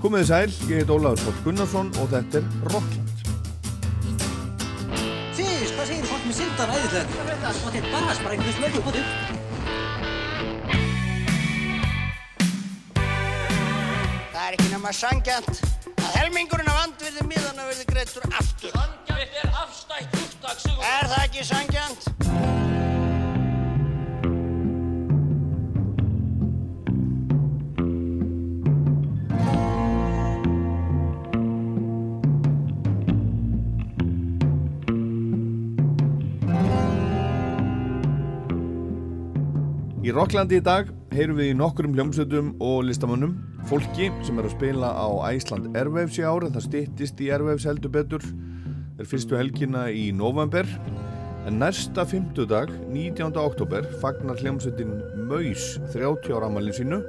Komið þið sæl, ég heit Ólaður Póll Gunnarsson og þetta er Rockland. Sís, hvað segir fólk með syndan æðislega? Það veit að þetta er bara sprengur smöggu på þig. Það er ekki nema sangjant að helmingurinn af andvirði miðana verði greittur aftur. Sangjant er afstætt úttak, Sigur. Er það ekki sangjant? Í Rocklandi í dag heyrum við í nokkurum hljómsveitum og listamönnum. Fólki sem er að spila á Æsland Airwaves í ár en það styttist í Airwaves heldur betur. Er fyrstu helgina í november en næsta fymtudag 19. oktober fagnar hljómsveitin Maus 30 ára amalinn sínu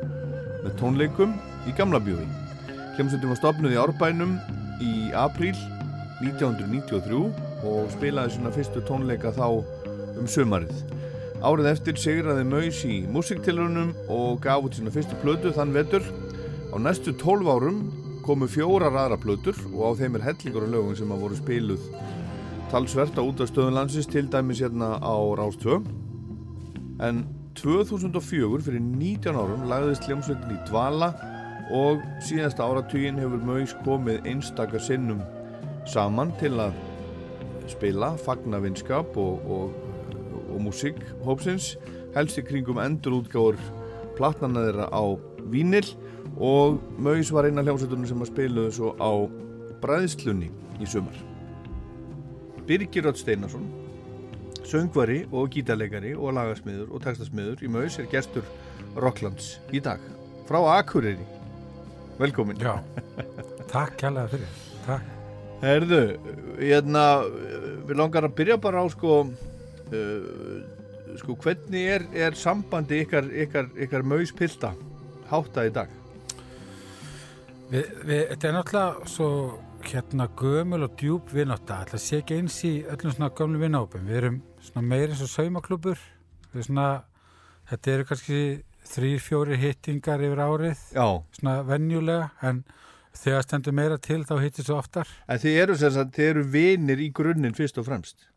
með tónleikum í Gamla bjóði hljómsveitin var stopnuð í Árbænum í apríl 1993 og spilaði svona fyrstu tónleika þá um sömarið Árið eftir sigraði Maus í músiktilrunum og gaf út sína fyrstu plötu þann vetur. Á næstu 12 árum komu fjórar aðra plötur og á þeim er hellingur af lögum sem að voru spiluð talsvert á út af stöðunlandsins til dæmis hérna á Rástvö. En 2004 fyrir 19 árum lagðist hljómsveitin í dvala og síðasta áratugin hefur Maus komið einstakar sinnum saman til að spila, fagna vinskap og, og og músík hópsins helst í kringum endurútgáður platnana þeirra á Vínil og Maus var eina hljómsveitunum sem að spiluðu svo á Bræðslunni í sumar. Birgir Rött Steinarsson söngvari og gítarleikari og lagasmiður og textasmiður í Maus er gestur Rocklands í dag. Frá Akureyri. Velkomin. Já, takk kærlega fyrir. Takk. Herðu, hérna við langar að byrja bara á sko uh, sko hvernig er, er sambandi ykkar, ykkar, ykkar mauspilta hátta í dag? við, við, Þetta er náttúrulega svo hérna gömul og djúb vináta Það sé ekki eins í öllum svona gömlu vinápum Við erum svona meir eins og saumaklubur Við svona, þetta eru kannski þrýr, fjóri hittingar yfir árið Já. Svona venjulega en þegar stendur meira til þá hittir svo oftar. En þið eru, sem sagt, þið eru vinir í grunninn fyrst og fremst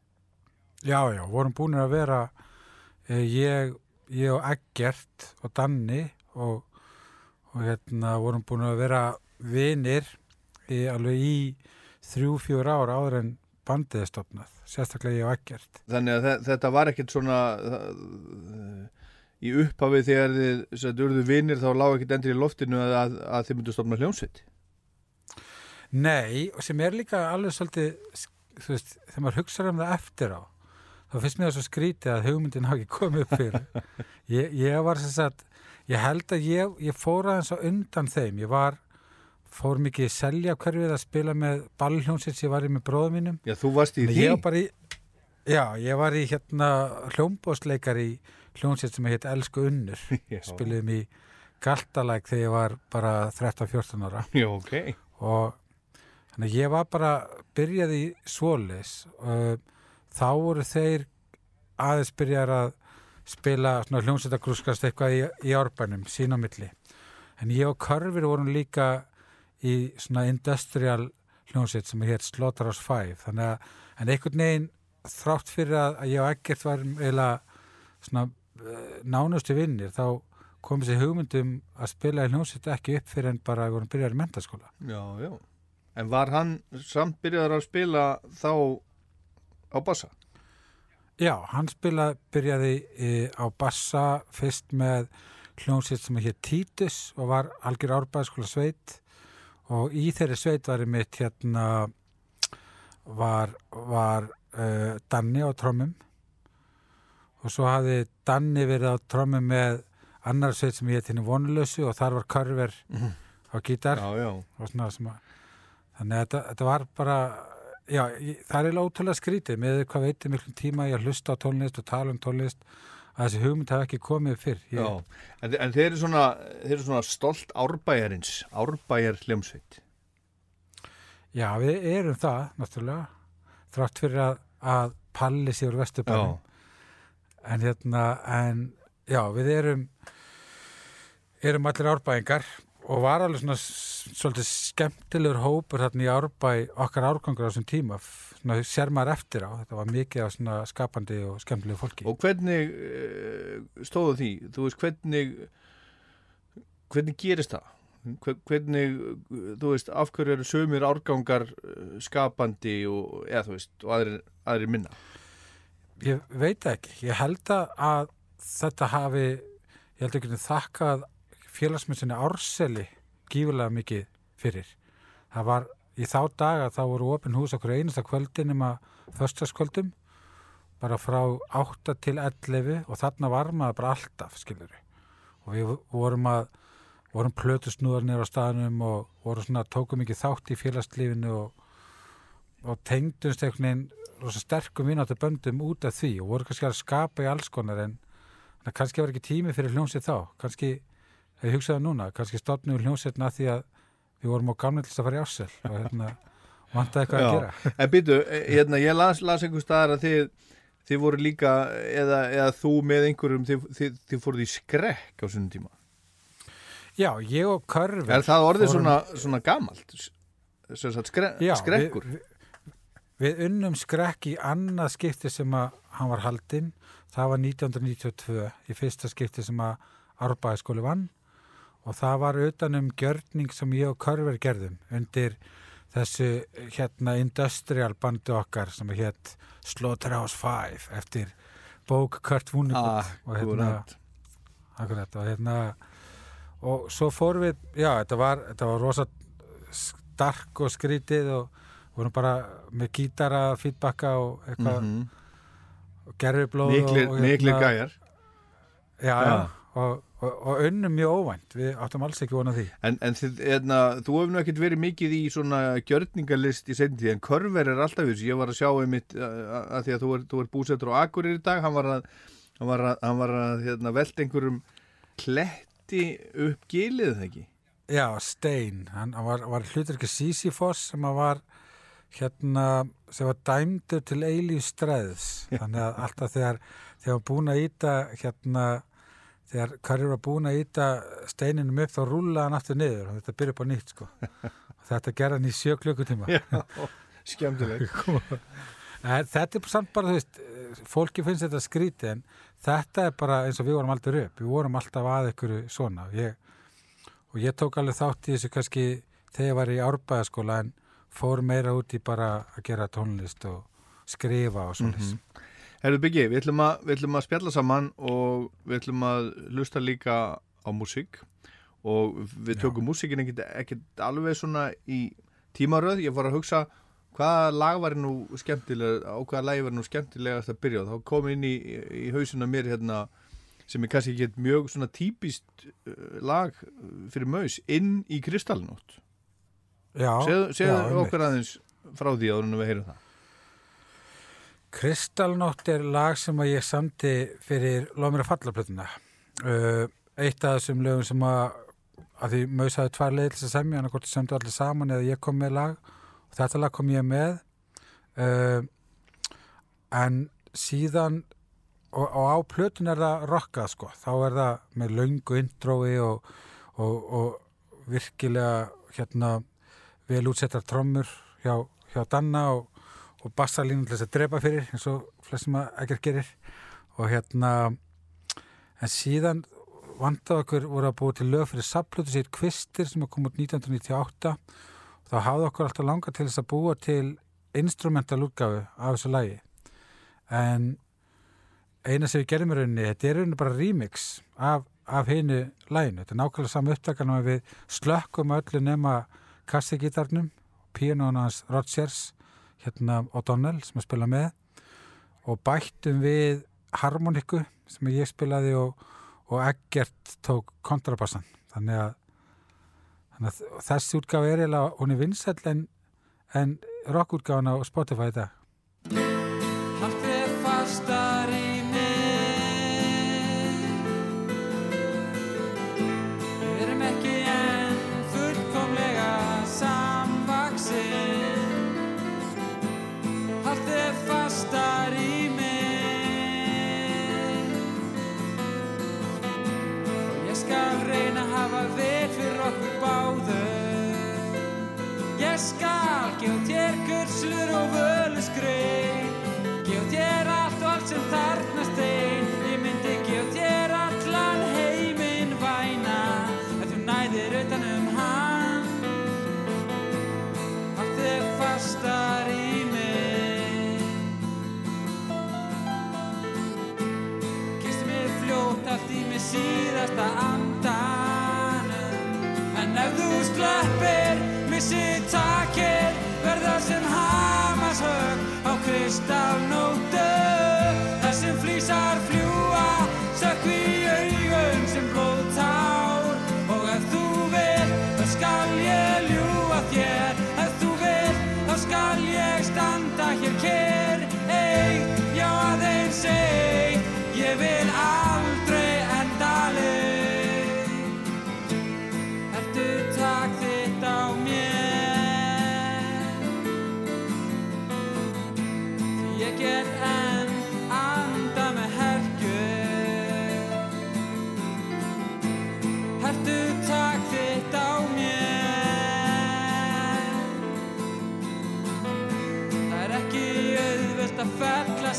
Já, já, vorum búin að vera eh, ég, ég og Eggert og Danni og, og hérna vorum búin að vera vinir í, alveg í þrjú, fjör ára áður en bandið er stopnað, sérstaklega ég og Eggert. Þannig að þe- þetta var ekkert svona í upphafið þegar þið urðu vinir þá lág ekkert endur í loftinu að, að, að þið myndu stofna hljómsveit Nei, og sem er líka alveg svolítið, þú veist, þegar maður hugsaður um það eftir á, þá finnst mér það svo skrítið að hugmyndin hafi ekki komið upp fyrir. ég, ég var sem sagt, ég held að ég, ég fór aðeins á undan þeim. Ég var, fór mikið í selja hverfið að spila með ballhljónsins, ég var í með bróðum mínum. Já, þú varst í því Ég var í, já, ég var í hérna hljómbósleikar í hljónsins sem heit Elsku Unnur. Já. Spiliðum í Galtalæk þegar ég var bara 13-14 ára Já, ok og þannig að ég var bara byrjaði í svoleis og þá voru þeir aðeins byrjar að spila svona hljómsveitagrúskast eitthvað í, í árbænum sín á milli. En ég og Körfir vorum líka í svona industrial hljómsveit sem hér Slaughterhouse 5 þannig að en einhvern veginn þrátt fyrir að, að ég og Eggert var eiginlega svona uh, nánustu vinnir þá kom þessi hugmyndum að spila í hljómsveit ekki upp fyrir en bara að vorum byrjar í mentaskóla Já, já. En var hann samt byrjaður að spila þá á bassa? Já, hann spila, byrjaði e, á bassa fyrst með hljómsveit sem hér Títus og var algjör árbæðskóla sveit. Og í þeirri sveit var mitt hérna var, var uh, Danni á trommum. Og svo hafði Danni verið á trommum með annar sveit sem hétt henni vonlösu og þar var Körver á gítar. Já, já. Og svona sem að þannig að þetta, þetta var bara já, það er eiginlega ótrúlega skrítið með hvað veitir miklum tíma ég að hlusta á tónlist og tala um tónlist að þessi hugmynd hafi ekki komið fyrr. Ég, Já, en, en þeir eru svona, þeir eru svona stolt árbæjarins, árbæjar hljómsveit. já, við erum það náttúrulega þrátt fyrir að, að palli sér vesturbænum. En hérna, en já, við erum erum allir árbæðingar og var alveg svona svolítið skemmtilegur hópur þarna í árbæ okkar árgangur á þessum tíma svona sér maður eftir á, þetta var mikið af svona skapandi og skemmtilegu fólki Og hvernig uh, stóðu því? Þú veist, hvernig hvernig gerist það? Hver- Hvernig, þú veist, af hverju eru sömur árgangar uh, skapandi og, eða þú veist, og aðrir, aðrir minna? Ég veit ekki. Ég held að að þetta hafi, ég held ekki að þakkað félagsmyndsinu árseli gífulega mikið fyrir. Það var í þá daga þá voru opin hús okkur einasta kvöldin nema föstaskvöldum bara frá 8 til 11 og þarna var maður bara alltaf, skilur við. Og við vorum að vorum plötusnúðar nýra á staðnum og vorum svona, tókum ekki þátt í félagslífinu og, og tengdumst einhvern veginn rosa sterkum vináttu böndum út af því og voru kannski að skapa í alls konar en að kannski var ekki tími fyrir hljómsið þá kannski, ef ég hugsaði núna kannski stofnum við hljómsveitna því að við vorum á gamlega til að fara í ásel og hérna vantaði eitthvað að Já. gera En býtu, hérna, ég las, las einhver staðar að þið, þið voru líka, eða, eða þú með einhverjum, þið, þið, þið fóruð í skrekk á svona tíma. Já, ég og Körver Er það orðið fórum- svona, svona gamalt? Skre, Já, skrekkur? Við, við, unnum skrekk í annað skipti sem að hann var haldinn. Það var 1992 í fyrsta skipti sem að Árbæðaskóli vann og það var utanum gjörning sem ég og Körver gerðum undir þessu hérna industrial bandu okkar sem hétt Slaughterhouse 5 eftir bók Kurt Vonnegut og hérna. Akkurat, og hérna og svo fórum við, já, þetta var þetta var rosa stark og skrítið og vorum bara með gítara, feedbacka og eitthvað, mm og gerfiblóð Miklir, og, og miklir gæjar. já, Já. já, og, og, og unnum mjög óvænt. Við áttum alls ekki vonað því. En, en þið, hérna, þú hefur nú ekkert verið mikið í svona gjörningalist í seinni tíð, en Körver er alltaf þessu. Ég var að sjá einmitt, að, því að þú er, þú er búsettur á Akureyri í dag, hann var að, hann var að, hann var að hérna, velta einhverjum kletti upp gilið, ekki? Já, Stein, hann var, var hlutur ekki Sisyfos sem að var hérna, sem var dæmdur til eilíf streðs, þannig að alltaf þegar, þegar hann búin að íta hérna, þegar Karri var búin að íta steininum upp þá rúlaði hann aftur niður og þetta byrja upp á nýtt sko. Og þetta gerði hann í sjö klukkutíma. Skemmtileg. Þetta er samt bara, þú veist, fólki finnst þetta skríti en þetta er bara eins og við vorum aldrei upp, við vorum alltaf að ykkur svona. Ég, og ég tók alveg þátt í þessu kannski þegar ég var í árbæðaskóla en fór meira út í bara að gera tónlist og skrifa og svona mm Herðu Byggi, við ætlum, að, við ætlum að spjalla saman og við ætlum að hlusta líka á músík og við tökum músíkin ekkert, alveg svona í tímaröð. Ég var að hugsa hvaða lag var nú skemmtilega, á hvaða lagi var nú skemmtilegast að byrja. Þá kom inn í, í hausina mér hérna sem er kannski ekki mjög svona típist uh, lag fyrir maus inn í kristalnótt. Já, Segðu, okkur aðeins frá því en við heyrum það. Kristalnótt er lag sem að ég samti fyrir Lómir að fallaplötuna. Uh, eitt af þessum lögum sem að, að því Maus hafði tvær leiðil sem semja, hann að hvort semdu allir saman eða ég kom með lag og þetta lag kom ég með. Uh, en síðan, og, og á plötun er það rockað sko, þá er það með löngu intrói og, og, og virkilega hérna vel útsettar trommur hjá, hjá Danna og og bassalínu til þess að drepa fyrir eins og flestum að ekkert gerir. Og hérna en síðan vandaði okkur voru að búa til lög fyrir saplutu sér kvistir sem kom út 1998 og þá hafði okkur alltaf langa til þess að búa til instrumental útgafu af þessu lagi. En eina sem við gerum í rauninni, þetta er rauninni bara remix af, af hinu laginu, þetta er nákvæmlega saman upptakan og við slökkum öllu nema kassegítarnum, píanónu hans Rodgers hérna O'Donnell sem að spila með. Og bættum við harmoniku sem ég spilaði og, og Eggert tók kontrabassan. Þannig að, þannig að þessi útgáfa er eiginlega, hún er vinsæll en, en rockútgáfan á Spotify í næðir utan um hann. Allt þig fastar í mig. Kistu mig fljótt allt í mig síðasta andanum. En ef þú sleppir, missi takir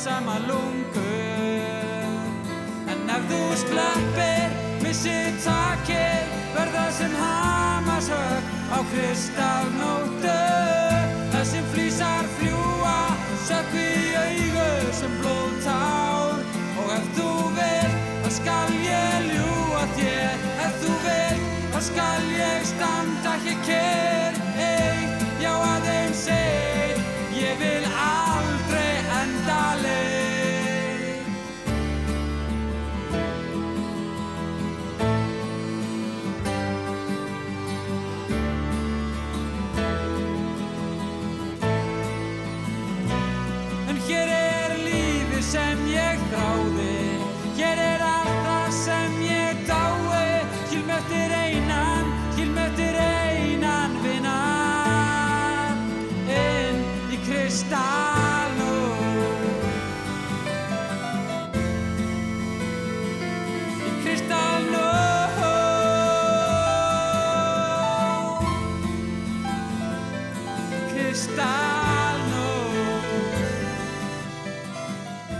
sama lungu En ef þú sleppir, missi takir Verða sem hamashögg á kristallnótu Það sem flýsar fljúa, sökvi í augu sem blóðtár. Og ef þú vil, þá skal ég ljúa þér. Ef þú vil, þá skal ég standa hér kér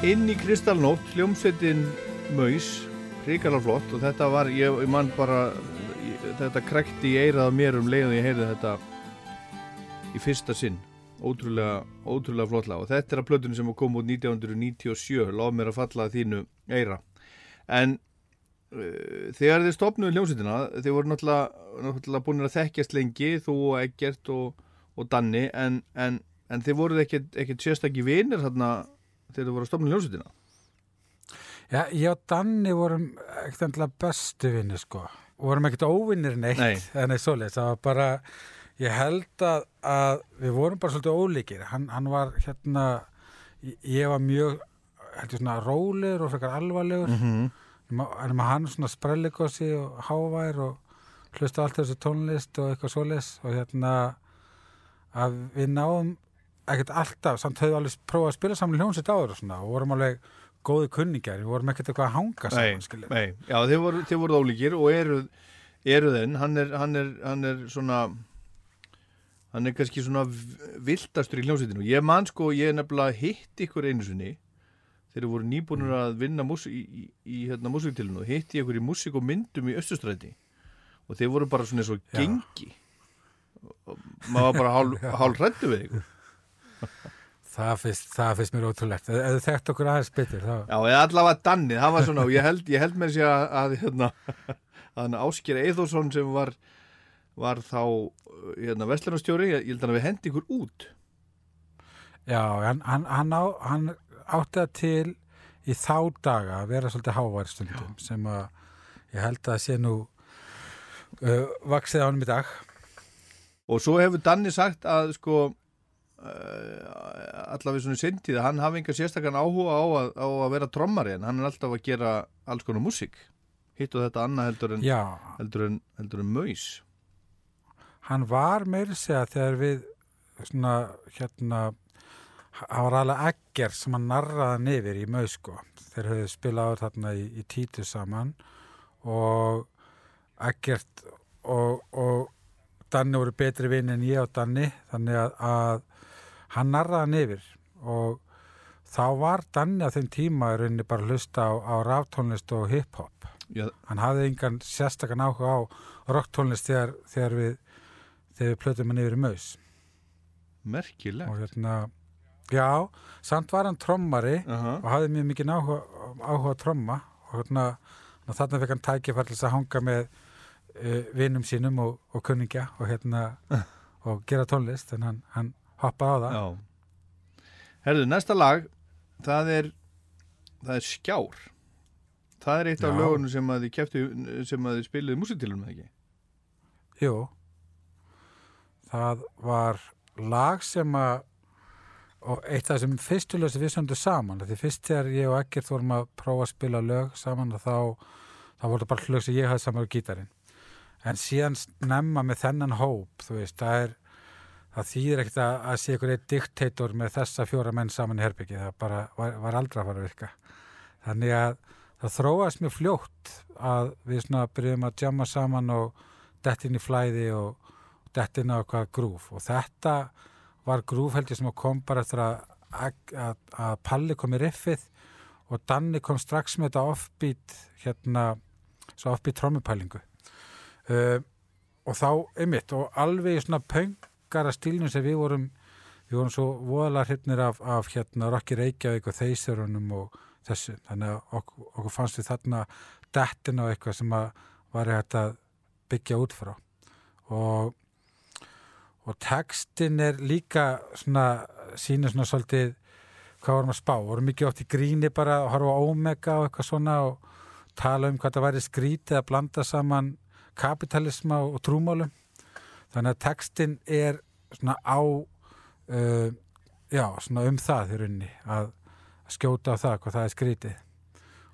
Inn í Kristallnótt, hljómsveitin Maus, hrikalega flott og þetta var, ég, ég man bara ég, þetta krekti í eirað mér um leiðan ég heyrði þetta í fyrsta sinn. Ótrúlega, ótrúlega flott lag og þetta er að plötunum sem kom út 1997 lof mér að falla þínu eira en uh, þegar þið stopnuðu hljómsveitina þið voru náttúrulega, náttúrulega búin að þekkjast lengi þú og Eggert og, og Danni en, en, en þið voruð ekkert, sérstakki vinir þarna þegar þið voru að stopna hljómsveitina Já, ég og Danni vorum ekkert endilega bestu vinni sko. Vorum ekkert óvinnir neitt Nei. en nei. Það var bara, ég held að, að við vorum bara svolítið ólíkir. Hann, hann var hérna, ég- var mjög, heldur svona rólegur og frekar alvarlegur. Mm. -hmm. En hann svona sprelligossi og hávær og hlusta allt þessu tónlist og eitthvað svoleiðis og hérna að við náum ekkert alltaf, samt við alveg prófað að spila saman hljómsveit áður og svona og vorum alveg góði kunningjar, við vorum ekkert eitthvað að hanga saman, Nei, skiljum. nei, já þið voru, þið voru ólíkir og eru, eru þenn hann er, hann, er, hann er svona hann er kannski svona viltastur í hljómsveitinu ég man sko, ég er nefnilega hitt ykkur einu sinni. Þeir voru nýbúnur að vinna mús, í, í, í hérna, músiktilinu og hitti ykkur í músik og myndum í Östustræti og þeir voru bara svona eins og gengi. Og maður var bara hálf hrættu við ykkur Það finnst, það finnst mér ótrúlegt. Þið þekkt okkur aðeins betur, þá... Já, eða allavega Danni, það var svona og ég held, ég held með sér að, að hérna, að Áskir Eithórsson sem var, var þá hérna, vestlunarstjóri, ég held að við hendi ykkur út Já, hann, hann, hann, á, hann átti það til í þá daga að vera svolítið hávær stundum sem að ég held að sé nú uh, vaksið á hann í dag. og svo hefur Danni sagt að sko uh, allavega svona sendið að hann hafi enga sérstakann áhuga á að, á að vera trommari en hann er alltaf að gera alls konar músík. Hitt og þetta annað heldur en, heldur en, heldur en maus hann var meiri segja þegar við svona hérna hann var alveg egger sem hann narraði nefir í mög sko. Þeir höfðu spilað á þarna í, í títu saman og ekkert og, og Danni voru betri vinn en ég og Danni þannig að, að hann narraði hann yfir og þá var Danni á þeim tíma í rauninni bara að hlusta á, á ráftónlist og hip-hop. Já, hann hafði engan sérstakann áhuga á rocktónlist þegar, þegar við þegar við plötum hann yfir í maus. Merkilegt. og hérna já, samt var hann trommari Aha. og hafði mjög mikið áhuga, áhuga að tromma. Og hérna þarna fekk hann þess að hanga með uh, vinum sínum og, og kunningja og hérna og gera tónlist. En hann, hann hoppaði á það Já. Herðu, næsta lag, það er, það er skjár. Það er eitt af Já. lögunum sem að þið keftu, sem að þið spiliði músitilum, eða ekki? Jú það var lag sem að og eitt af þessum fyrstu lög sem við söndum saman því fyrst þegar ég og Ekkert vorum að prófa að spila lög saman og þá þá voru það bara lög sem ég hafði saman á gítarinn en síðan snemma með þennan hóp þú veist, það er það þýðir ekkert að, að sé ykkur eitt diktator með þessa fjóra menn saman í herbyggi það bara var, var aldrei að fara að virka. Þannig að það þróast mjög fljótt að við svona byrjum að jamma saman og dett inn í flæði og dett inn á eitthvað grúf. Og þetta var grúf held ég sem kom bara eftir að, að, að, Palli kom í riffið og Danni kom strax með þetta offbeat hérna, svo offbeat trommupælingu. Uh, og þá einmitt og alveg í svona pöngara stílnum sem við vorum við vorum svo voðalega hrifnir af, af hérna Rocky Reykjavík og Þeysörunum og þessu, þannig að okkur, okkur fannst við þarna dettin á eitthvað sem að var hægt að byggja út frá. Og og textin er líka svona, sýnir svona svolítið hvað vorum að spá, vorum mikið oft í gríni bara að horfa á Omega og eitthvað svona og tala um hvað það væri skrítið að blanda saman kapitalisma og trúmálum þannig að textin er svona á uh, já, svona um það í rauninni að skjóta á það hvað það er skrítið.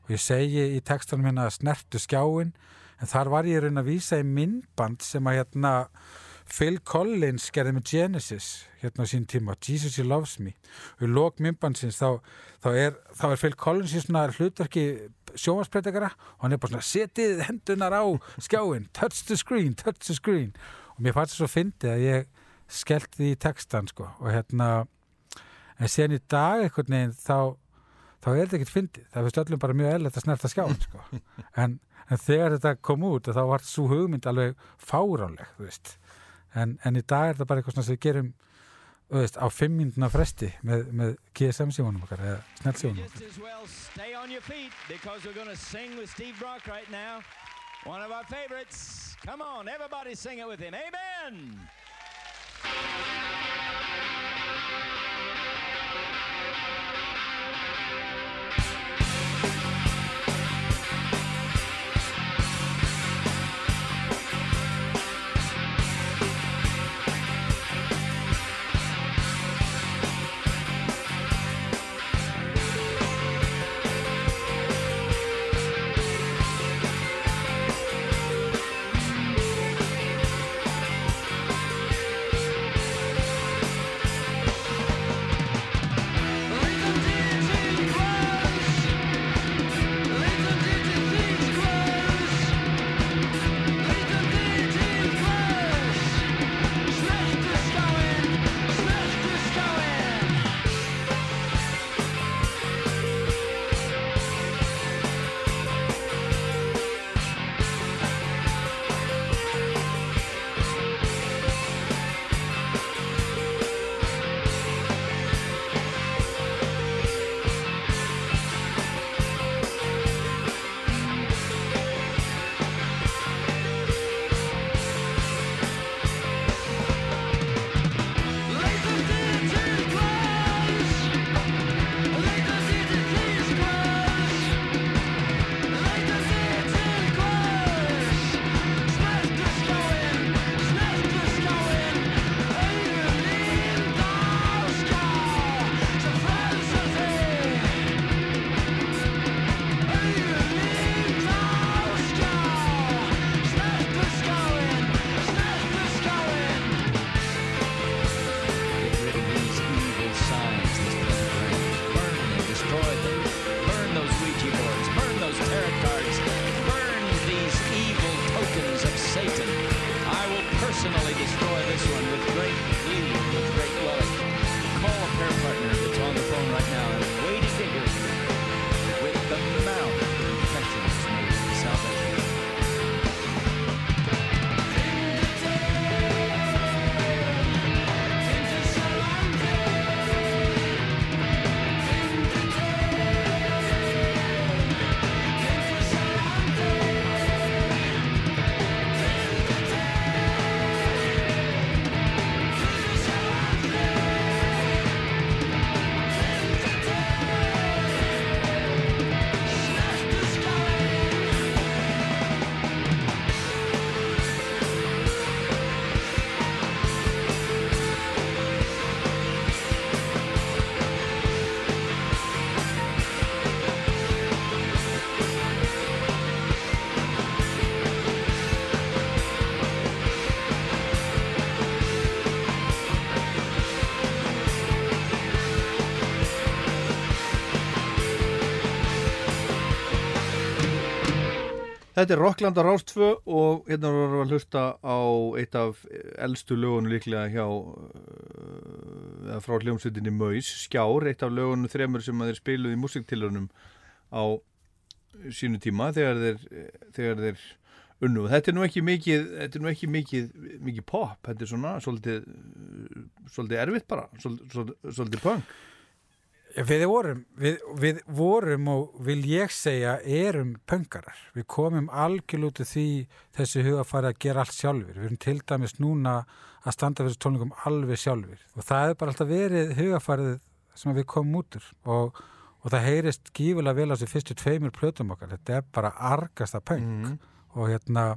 Og ég segi í textunum hérna að snertu skjáin en þar var ég rauninni að vísa í myndband sem að hérna Phil Collins gerði með Genesis hérna á sín tíma, Jesus He Loves Me og í lók myndbandsins þá, þá, þá er Phil Collins í svona hlutverki sjónvarsbreytakara og hann er bara svona setið hendunar á skjáin touch the screen, touch the screen mér fannst það svo fyndið að ég skellti því í textan sko og hérna en síðan í dag einhvern veginn þá þá er þetta ekkert fyndið, það finnst öllum bara mjög eðlert að snerta skjáin sko en, en þegar þetta kom út þá var svo hugmynd alveg fáránleg en, en í dag er þetta bara eitthvað sem við gerum veist, á fimm mínúna fresti með, með GSM símanum okkar eða snellsímanum Just okkar well stay on your feet because we're going to sing with Steve Brock right now. One of our favorites. Come on, everybody sing it with him. Amen. Þetta er Rockland á Rástfö og hérna vorum við að hlusta á eitt af eldstu lögunum líklega hjá uh, frá hljómsveitinni Möys, Skjár, eitt af lögunum þremur sem þeir spiluði í músiktilunum á sínu tíma þegar þeir, þegar þeir unnu. Þetta er nú ekki mikið, þetta er nú ekki mikið, mikið pop, þetta er svona svolítið, svolítið erfitt bara, svolítið, svolítið punk. Við vorum, við, við vorum og vil ég segja erum pöngarar. Við komum algjörlútið því þessi huga farið að gera allt sjálfur. Við erum til dæmis núna að standa fyrir tónleikum alveg sjálfur. Og það er bara alltaf verið hugafarið sem við komum út úr og, og það heyrist gífulega vel á þessu fyrstu tveimur plötum okkar. Þetta er bara argasta pöng og hérna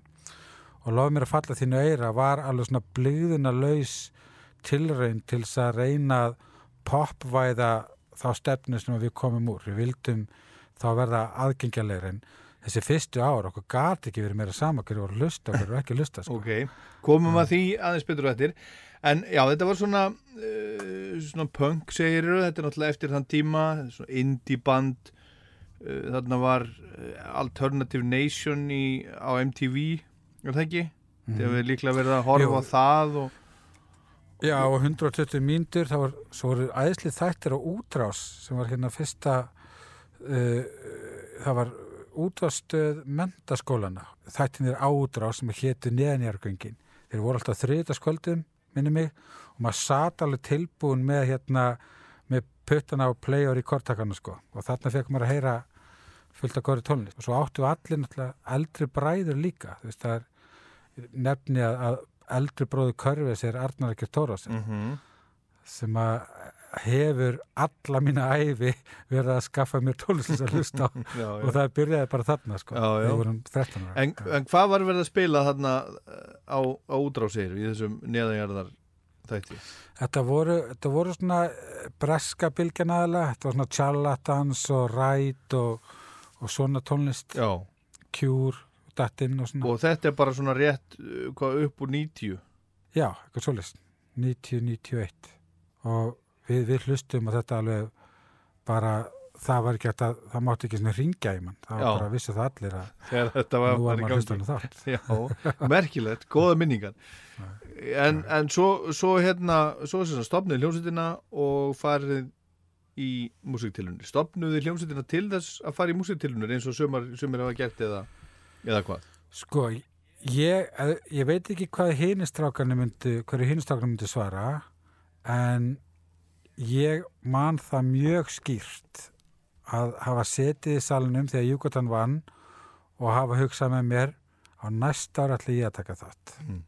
og lof mér að falla þínu eira var alveg svona blíðuna laus tilraun til þess að reyna að popvæða þá stefnu sem við komum úr. Við vildum þá verða aðgengjarlegur en þessi fyrstu ár okkur gati ekki verið meira sama hverju voru lusta og hverju voru ekki lusta sko. Ok, komum að því aðeins betur á eftir en já, þetta var svona uh, svona punk segir þetta er náttúrulega eftir þann tíma svona indie band uh, þarna var uh, Alternative Nation í, á MTV er það ekki? Þegar við líklega verið að horfa Jú. á það og Já, og 120 mínútur, það var, voru æðslið þættir á útrás sem var hérna fyrsta, uh, það var útrástöð mentaskólana, þættinir á útrás sem hétu neðanjargöngin. Þeir voru alltaf þriðdaskvöldum, minni mig, og maður sat alveg tilbúin með hérna, með puttana og play og rekordtakana sko. Og þarna fekk maður að heyra fullt af góri tónlist. Og svo áttu allir náttúrulega eldri bræður líka, þú veist, það er nefni að, að eldri bróðu Körfis er Arnar Ekkert Tóras mm sem að hefur alla mína æfi verið að skaffa mér tónlist að hlusta á. Já, og það byrjaði bara þarna sko. Já, já. við vorum 13 ára. En, en hvað var verið að spila þarna uh, á, á útrásir í þessum neðanjarðar þætti? þetta voru, þetta voru svona eh, breska bylgjanaðala þetta var svona charlatans og ræt og, og svona tónlist. Já, kjúr, dattinn og svona. Og þetta er bara svona rétt uh, hvað upp úr 90 já, eitthvað svolítið 90-91 og við, við hlustum og þetta alveg bara það var ekki að, það mátti ekki svona ringja í mann, það var Já. bara að vissu það allir að þegar þetta var, nú var maður hlustan þátt. Já, merkilegt, góða minningar. En, en svo, svo hérna svo sem sagt stopnið hljómsveitina og farið í músiktilunir stopnuði hljómsveitina til þess að fara í músiktilunir eins og sumir hafa gert eða, eða hvað Sko, ég, eh, ég veit ekki hvað hinistrákarnir myndi, hverju hinistrákarnir myndi svara, en ég man það mjög skýrt að hafa setið í salnum þegar Júkotan vann og hafa hugsað með mér á næsta ára ætla ég að taka þátt. Mm.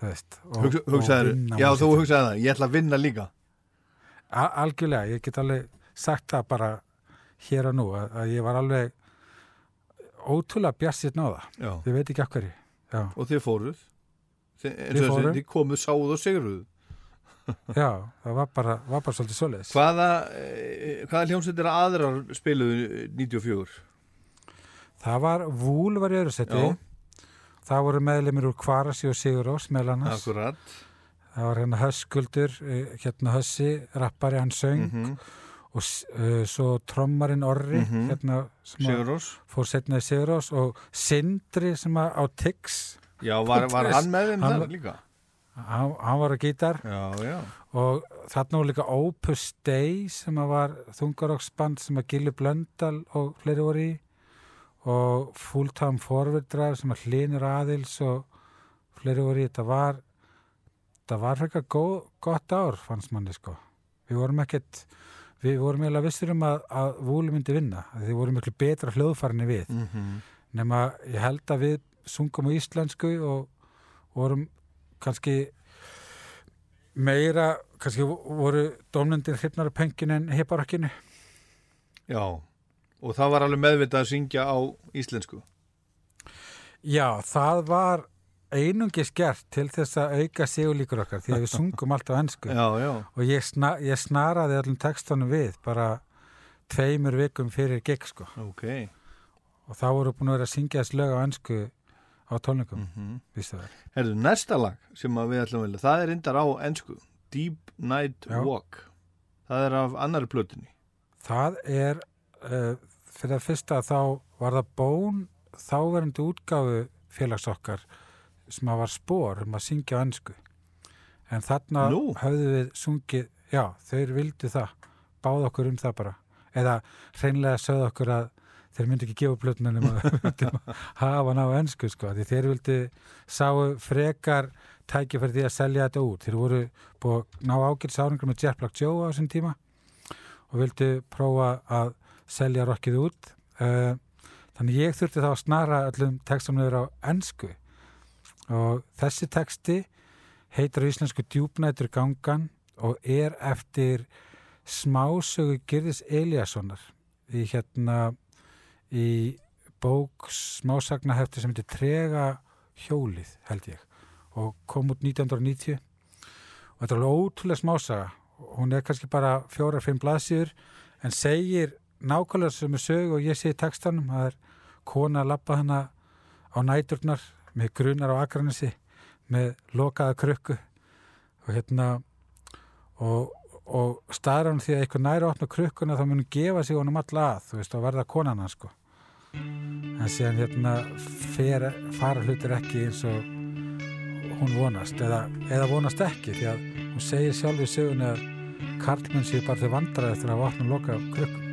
Veist. og- Hugsa, hugsaður, já þú hugsaði það ég ætla að vinna líka A- Algjörlega, ég get alveg sagt það bara hér og nú, að, að ég var alveg ótrúlega bjassið náða. Ég veit ekki. Já. og þið fóruð þið, þið komuð, sáuð og sigruð Já, það var bara, var bara svolítið svoleiðis. hvaða, eh, hvaða hljómsveitir aðrar spiluðu 94 Það var, Vúl var í öðru seti, það voru meðlemið úr Kvarasi og Sigurós meðal annars. akkurat Það var hérna Höskuldur, eh, hérna Hössi, rappari, hann söng mm og uh, svo trommarinn Orri, hérna sem að Sigurós fór setna í Sigurós og Sindri sem að á Tix, já, var, var hann með þeim þar líka? Hann, hann var á gítar. Já, já. Og þarna var líka Opus Dei sem að var þungaroksband sem að Gilli Blöndal og fleiri voru í. Og Fulltime Forward Drive sem að Hlinur Aðils og fleiri voru í. Þetta var þetta var frekar gott ár fannst manni sko. Við vorum ekkert við vorum eiginlega vissir um að, að Vúli myndi vinna þið voru miklu betra hljóðfarinni við mm -hmm. nema ég held að við sungum á íslensku og vorum kannski meira, kannski voru dómnendir hrifnar af pengin en heiparokkinu. já, og það var alveg meðvitað að syngja á íslensku Já, það var einungis gert til þess að auka sigurlíkur okkar því að við sungum alltaf ennsku já, já, og ég, sna, ég snaraði allum textunum við bara tveimur vikum fyrir gig sko. Ok. Og þá voru búin að vera að syngja þess lög á ennsku á tónleikum, mm það. Herðu, næsta lag sem við ætlum að velja, það er reyndar á ennsku Deep Night Já. Walk. Það er af annari plötunni. Það er, uh, fyrir að fyrsta þá var það Bone þáverandi útgáfu félags okkar sem var spór um að syngja á ennsku en þarna Nú? höfðu við sungið, já, þeir vildu það báð okkur um það bara. Eða hreinlega sögðu okkur að þeir myndi ekki gefa plötnum að hafa hann á ennsku sko, því þeir vildi sáu frekar tækifæri því að selja þetta út. Þeir voru búið ná ágætis áringur með Jet Black Joe á þessum tíma og vildu prófa að selja rockið út. Uh, þannig ég þurfti þá að snara öllum textunum yfir á ennsku og þessi texti heitir á íslensku djúpnætur gangan og er eftir smásögu Girðis Eliassonar í hérna í bók smásagnahefti sem heitir Trega hjólið held ég og kom út 1990 og þetta er alveg ótrúlega smásaga. Hún er kannski bara fjóra-fimm blaðsýður en segir nákvæmlega sem er sög og ég í textanum. Að það er kona að lappa hana á næturnar með grunar á akranissi með lokaða krukku og hérna og, og staðar hann því að eitthvað næri að opna krukkuna þá mun hún gefa sig honum alla að þú veist og verða konan hans sko. En síðan hérna fer, fara hlutir ekki eins og hún vonast eða, eða vonast ekki því að hún segir sjálf í sögunni að karlmenn séu bara til vandræði eftir að vatna og loka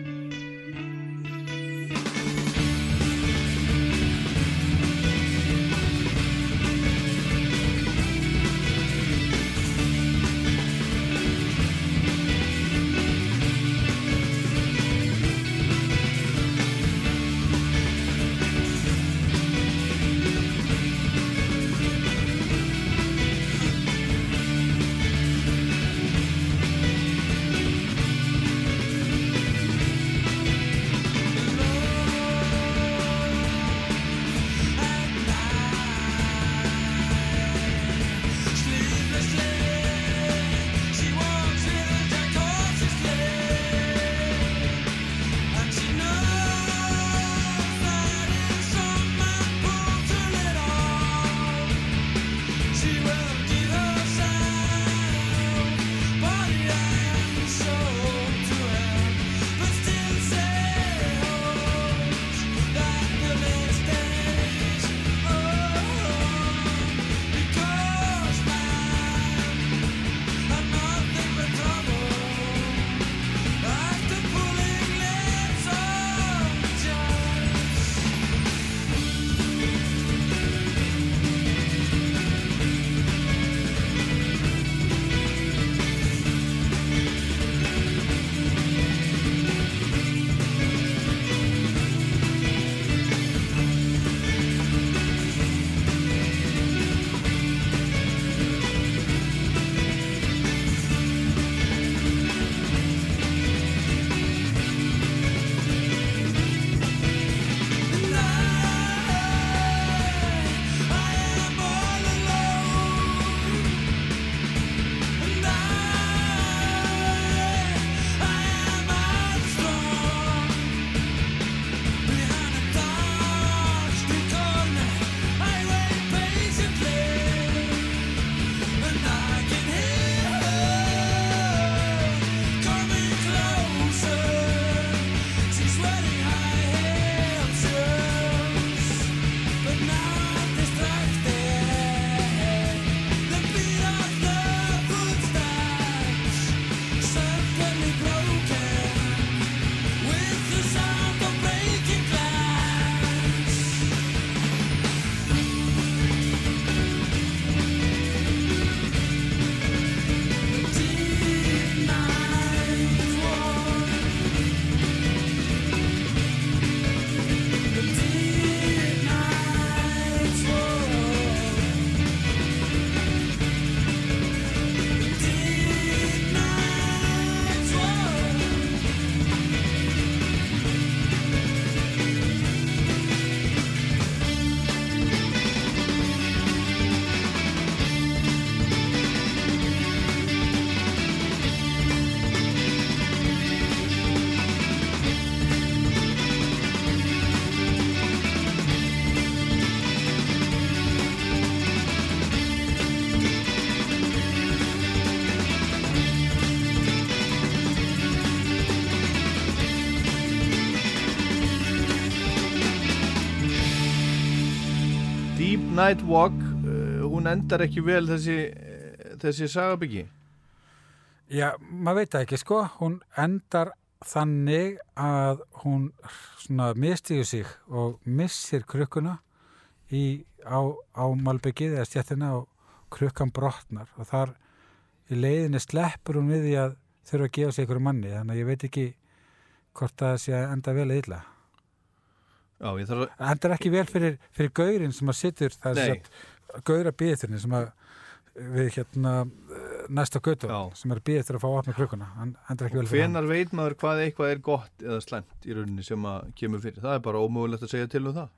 Night Walk uh, hún endar ekki vel þessi, uh, þessi sagabyggi Já, maður veit ekki sko, hún endar þannig að hún svona mistiður sig og missir krukkuna í, á, á malbyggið eða stjættina og krukkan brotnar. Og þar í leiðinni sleppur hún við því að þurfa að gefa sig ykkur manni. Þannig að ég veit ekki hvort það sé að enda vel eða illa. Já, að Það endar ekki vel fyrir, fyrir gaurin sem að sittur er gaura býðiturinn sem að við hérna eh, næsta götu sem er býðið til að fá opna klukkuna hann endar ekki vel fyrir hann. Hvenar veit maður hvað eitthvað er gott eða slæmt í rauninni sem að kemur fyrir? Það er bara ómögulegt að segja til um það.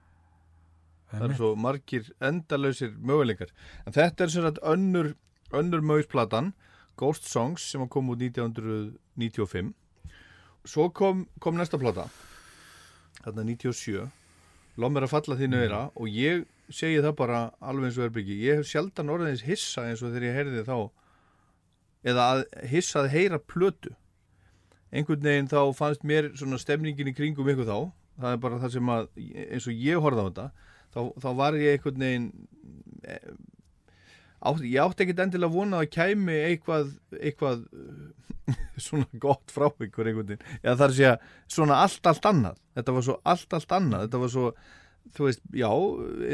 Það eru svo margir endalausir möguleikar. En þetta er sagt önnur, önnur mögusplatan, Ghost Songs, sem kom út 1995. Svo kom, kom næsta plata, þarna 97, Lóð mér að falla þínu eira og ég segi það bara alveg eins og erbyggi. Ég hef sjaldan orðins hissa eins og þegar ég heyrði þá, eða að hissa að heyra plötu. Einhvern veginn þá fannst mér svona stemningin í kringum ykkur þá. Það er bara það sem að, eins og ég horfði á þetta, þá, þá var ég einhvern veginn eh, átt, ég átti ekkert endilega vona að kæmi eitthvað, eitthvað eh, svona gott frá ykkur einhvern veginn. Eða það er að svona allt allt annað. Þetta var svo allt allt annað. Þetta var svo, þú veist, já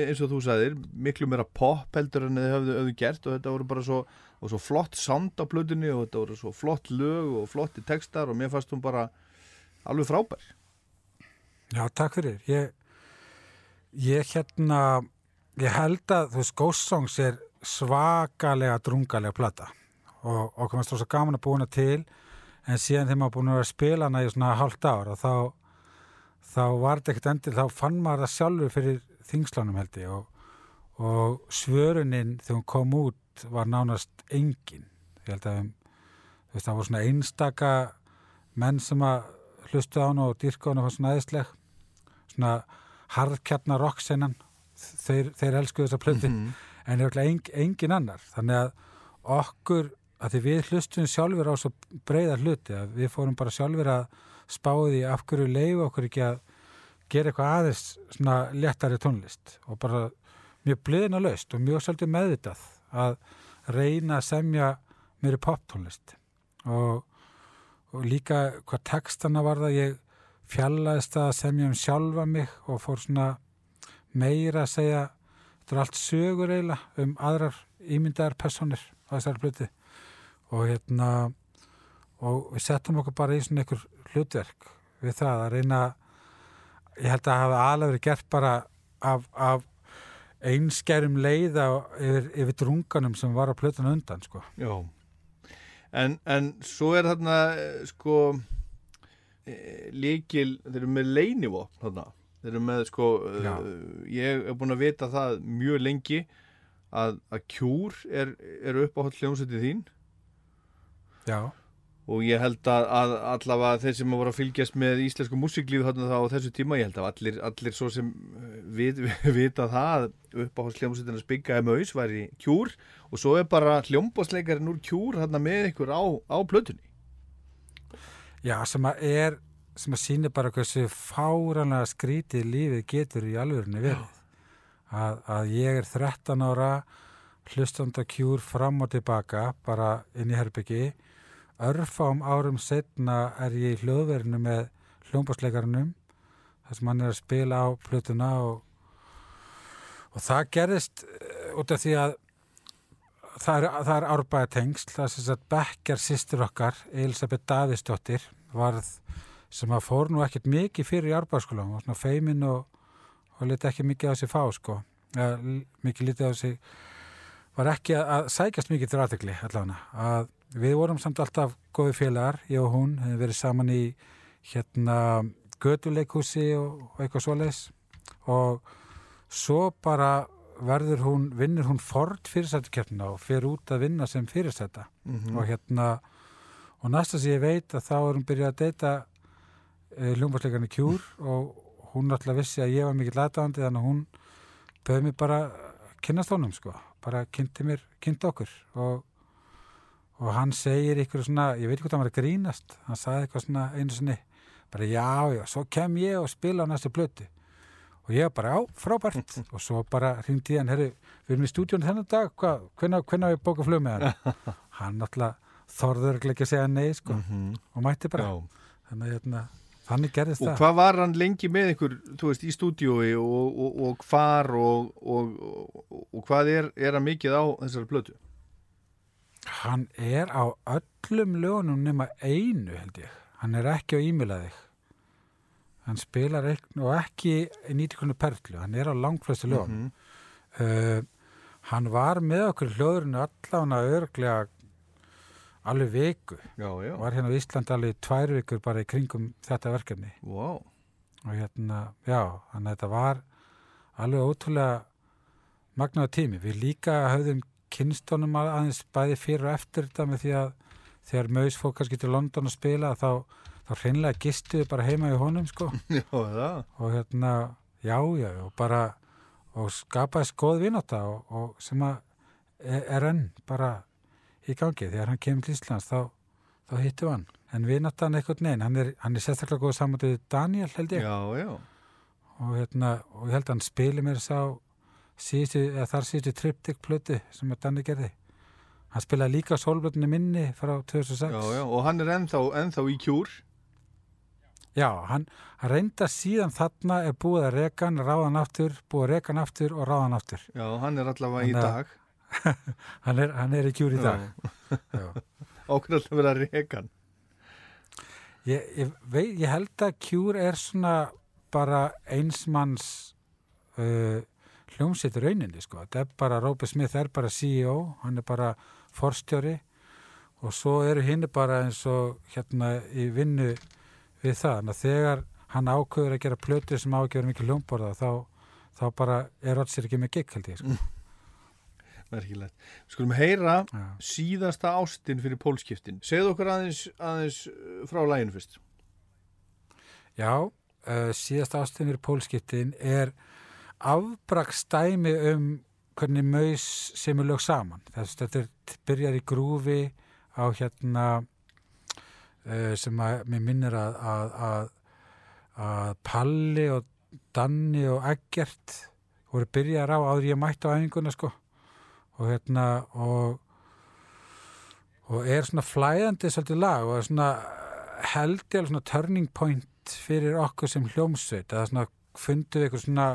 eins og þú sagðir, miklu meira pop heldur en þið höfðu, höfðu gert og þetta voru bara svo, og svo flott sound á plötunni og þetta voru svo flott lög og flotti textar og mér fannst hún bara alveg frábær. Já, takk fyrir. Ég, ég hérna, ég held að, þú veist, Ghost Songs er svakalega drungalega plata. Og okkur stóð svo gaman að búina til en síðan þegar maður búin að spila hana í svona hálft ár og þá, þá var þetta ekkert endur, þá fann maður það sjálfur fyrir þingslánum held ég. Og, og svörunin þegar hún kom út var nánast engin. Ég held að, þú veist, það voru svona einstaka menn sem að hlustu á hana og dýrka hana og svona aðeinsleg svona harðkjarnar rocksennan þeir, þeir elsku þessa plöti en er en, engin annar. Þannig að okkur að því við hlustum sjálfur á svo breyða hluti að við fórum bara sjálfur að spáði af hverju leifu okkur ekki að gera eitthvað aðeins svona léttari tónlist og bara mjög bliðina laust og mjög svolítið meðvitað að reyna að semja mér pop tónlist og og líka hvað textana var það ég fjallaðist að semja um sjálfa mig og fór svona meira að segja þetta er allt sögur eiginlega um aðrar ímyndaðar personir á þessari plöti og hérna og við settum okkur bara í svona einhver hlutverk við það að reyna ég held að hafa alveg verið gert bara af, af einskerum leiða yfir, yfir drunganum sem var á plötuna undan sko. En, en svo er þarna eh, sko eh, líkil, þeir eru með leinivopn þarna, þeir eru með sko uh, ég er búin að vita það mjög lengi að, að kjúr er, er upp á hljómsveitin þín. Já, og ég held að, að allavega þeir sem voru að fylgjast með íslensku músiklífi þarna þá á þessu tíma, ég held að allir, allir svo sem uh, vit, vita það upp á hljómsveitin að spinga M.A.U.S. væri kjúr og svo er bara hljómbásleikarinn úr kjúr þarna með ykkur á, á plötunni. Já, sem að er sem að síni bara hversu fáranlega skrítið lífið getur í alvörunni verið. Að, að ég er 13 ára hlustanda kjúr fram og tilbaka bara inn í herbyggi örfám árum setna er ég í hljóðverinu með hljómbásleikarunum þar sem hann er að spila á plötuna og, og það gerðist eh, út af því að það er, það er árbæða tengsl, það er sem sagt bekkjar sýstur okkar, Elisabeth Davíðsdóttir varð sem að fór nú ekkert mikið fyrir í árbæðaskóla og svona feimin og, og liti ekki mikið á sig fá sko, ja, mikið litið á sig var ekki að, að sækjast mikið til aðtegli allavega, að við vorum samt alltaf góði félagar, ég og hún hefum verið saman í hérna göduleikhúsi og, og eitthvað svoleiðis. Og svo bara verður hún, vinnur hún ford fyrirsættukeppnina og fer út að vinna sem fyrirsætta og hérna og næsta sem ég veit að þá er hún byrjað að deyta hljómbásleikarni kjúr og hún náttúrulega vissi að ég var mikill aðdáðandi þannig að hún bauði mig bara að kynnast honum sko, bara kynnti mér, kynnti okkur og, og hann segir ykkur svona, ég veit ekki hvað hann var að grínast hann sagði eitthvað svona einu sinni bara já, já, svo kem ég og spila á næstu plötu. Og ég bara, já, frábært. Og svo bara hringdi ég hann, herri við erum í stúdíunum þennan dag, hvenær, hvenær við bóka flug með hann? Hann náttúrulega þorður ekki að segja nei, sko og mætti bara, Já. þannig að hérna, þannig gerðist Og það hvað var hann lengi með ykkur, þú veist, í stúdíói og, og, og hvar og, og, og, og hvað er, er hann mikið á þessari blötu? Hann er á öllum lögunum nema einu held ég. Hann er ekki á e-mailaðið. Hann spilar ekki, og ekki nýtikonu perlu. Hann er á langflestu lögunum. uh, hann var með okkur í hljóðurinu allan að örglega alveg viku. Já, já. Var hérna á Íslandi alveg tvær vikur bara í kringum þetta verkefni. Vá. Og hérna, já, þannig að þetta var alveg ótrúlega magnaða tími. Við líka höfðum kynstónum aðeins bæði fyrir og eftir þetta með því að þegar Maus fór kannski til London að spila þá, þá hreinlega gistuðu bara heima í honum sko Já, og hérna, já, já, og bara og skapaði skoð vináta og, og sem að er, er enn bara í gangi þegar hann kemur til Íslands þá, þá hittu hann en vinátan eitthvað neinn, hann er, hann er sérstaklega góð saman til Daniel held ég Já, já. og, hérna, og ég held að hann spili mér sá síðustu, eða þar síðustu triptych plötu sem að Danni gerði hann spilaði líka sólblötunni minni frá 2006 Já, já. Og hann er ennþá, ennþá í kjúr. Já, hann, reynda síðan þarna er búið að reka hann, ráða hann aftur búið að reka hann aftur og ráða hann aftur Já, hann er allavega í dag. hann er, hann er í kjúr í dag. Ákveð alltaf verið að reka hann. Ég, ég, vei, ég held að Cure er svona bara einsmanns uh, hljómsitt rauninni sko. Þetta er bara, Robert Smith er bara CEO, hann er bara forstjóri og svo eru hinn bara eins og hérna í vinnu við það. Þannig að þegar hann ákveður að gera plötu sem ákveður mikið hljómborða þá, þá bara er Roger ekki með gig held ég sko. Merkilegt. Við skulum heyra Já. síðasta ástin fyrir pólskiptin. Segðu okkur aðeins, aðeins uh, frá læginu fyrst. Já, uh, síðast ástinir pólskiptin er afbrakstæmi um hvernig maus sem er lög saman. Þess, þetta byrjar í grúfi á hérna uh, sem að mér minnir að, að, að, að Palli og Danni og Eggert voru byrjar á áður ég mætti á æfinguna sko og hérna og og er svona flæðandi svolítið lag og er svona held ég alveg svona turning point fyrir okkur sem hljómsveit eða svona fundum við eitthvað svona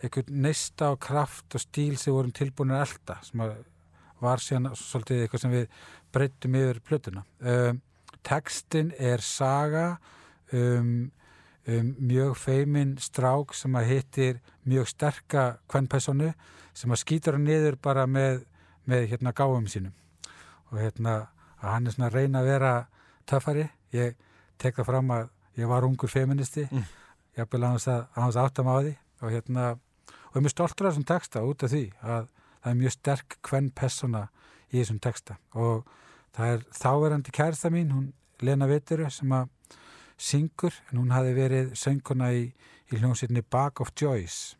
eitthvað neista og kraft og stíl sem vorum tilbúin að elda sem að var síðan svolítið eitthvað sem við breyttum yfir plötuna. Um, tekstin er saga um, um mjög feimin strák sem að hittir mjög sterka kvennpersonu sem að skýtur hann niður bara með, með hérna gáum sínum. Og hérna að hann er svona að reyna að vera töffari, ég tek það fram að ég var ungur feministi mm. ég vil að hans áttam á því. Og hérna, og ég er mjög stoltur af þessum texta út af því að það er mjög sterk kvenn persona í þessum texta. Og það er þáverandi kærsta mín, hún Lena Vituru sem að syngur en hún hafi verið sönguna í, í hljómsveitinni Bag of Joys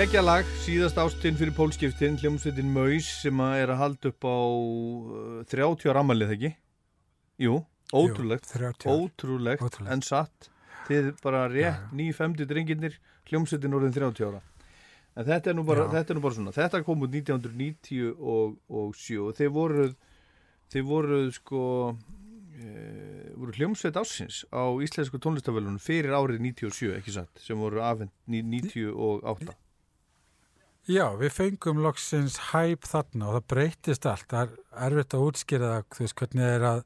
Gekkja lag, síðast ástinn fyrir pólskiptin, hljómsveitin Maus sem að er að halda upp á uh, 30 ára ammalið, ekki? Jú, ótrúlegt, Jú, 30 ár. ótrúlegt, Ótrúlegt. en satt. Þið bara rétt, Já, já. ný femdi drenginir, hljómsveitin orðin 30 ára. En þetta er nú bara, þetta er nú bara svona, þetta kom út 1990 og, og 7 og þeir voruð, þeir voruð sko, e, voru hljómsveit ásins á íslensku tónlistafölunum fyrir árið 97, ekki satt, sem voru afhend 98. Já, við fengum loksins hæp þarna og það breytist allt. Það er erfitt að útskýra það, þú veist, hvernig það er að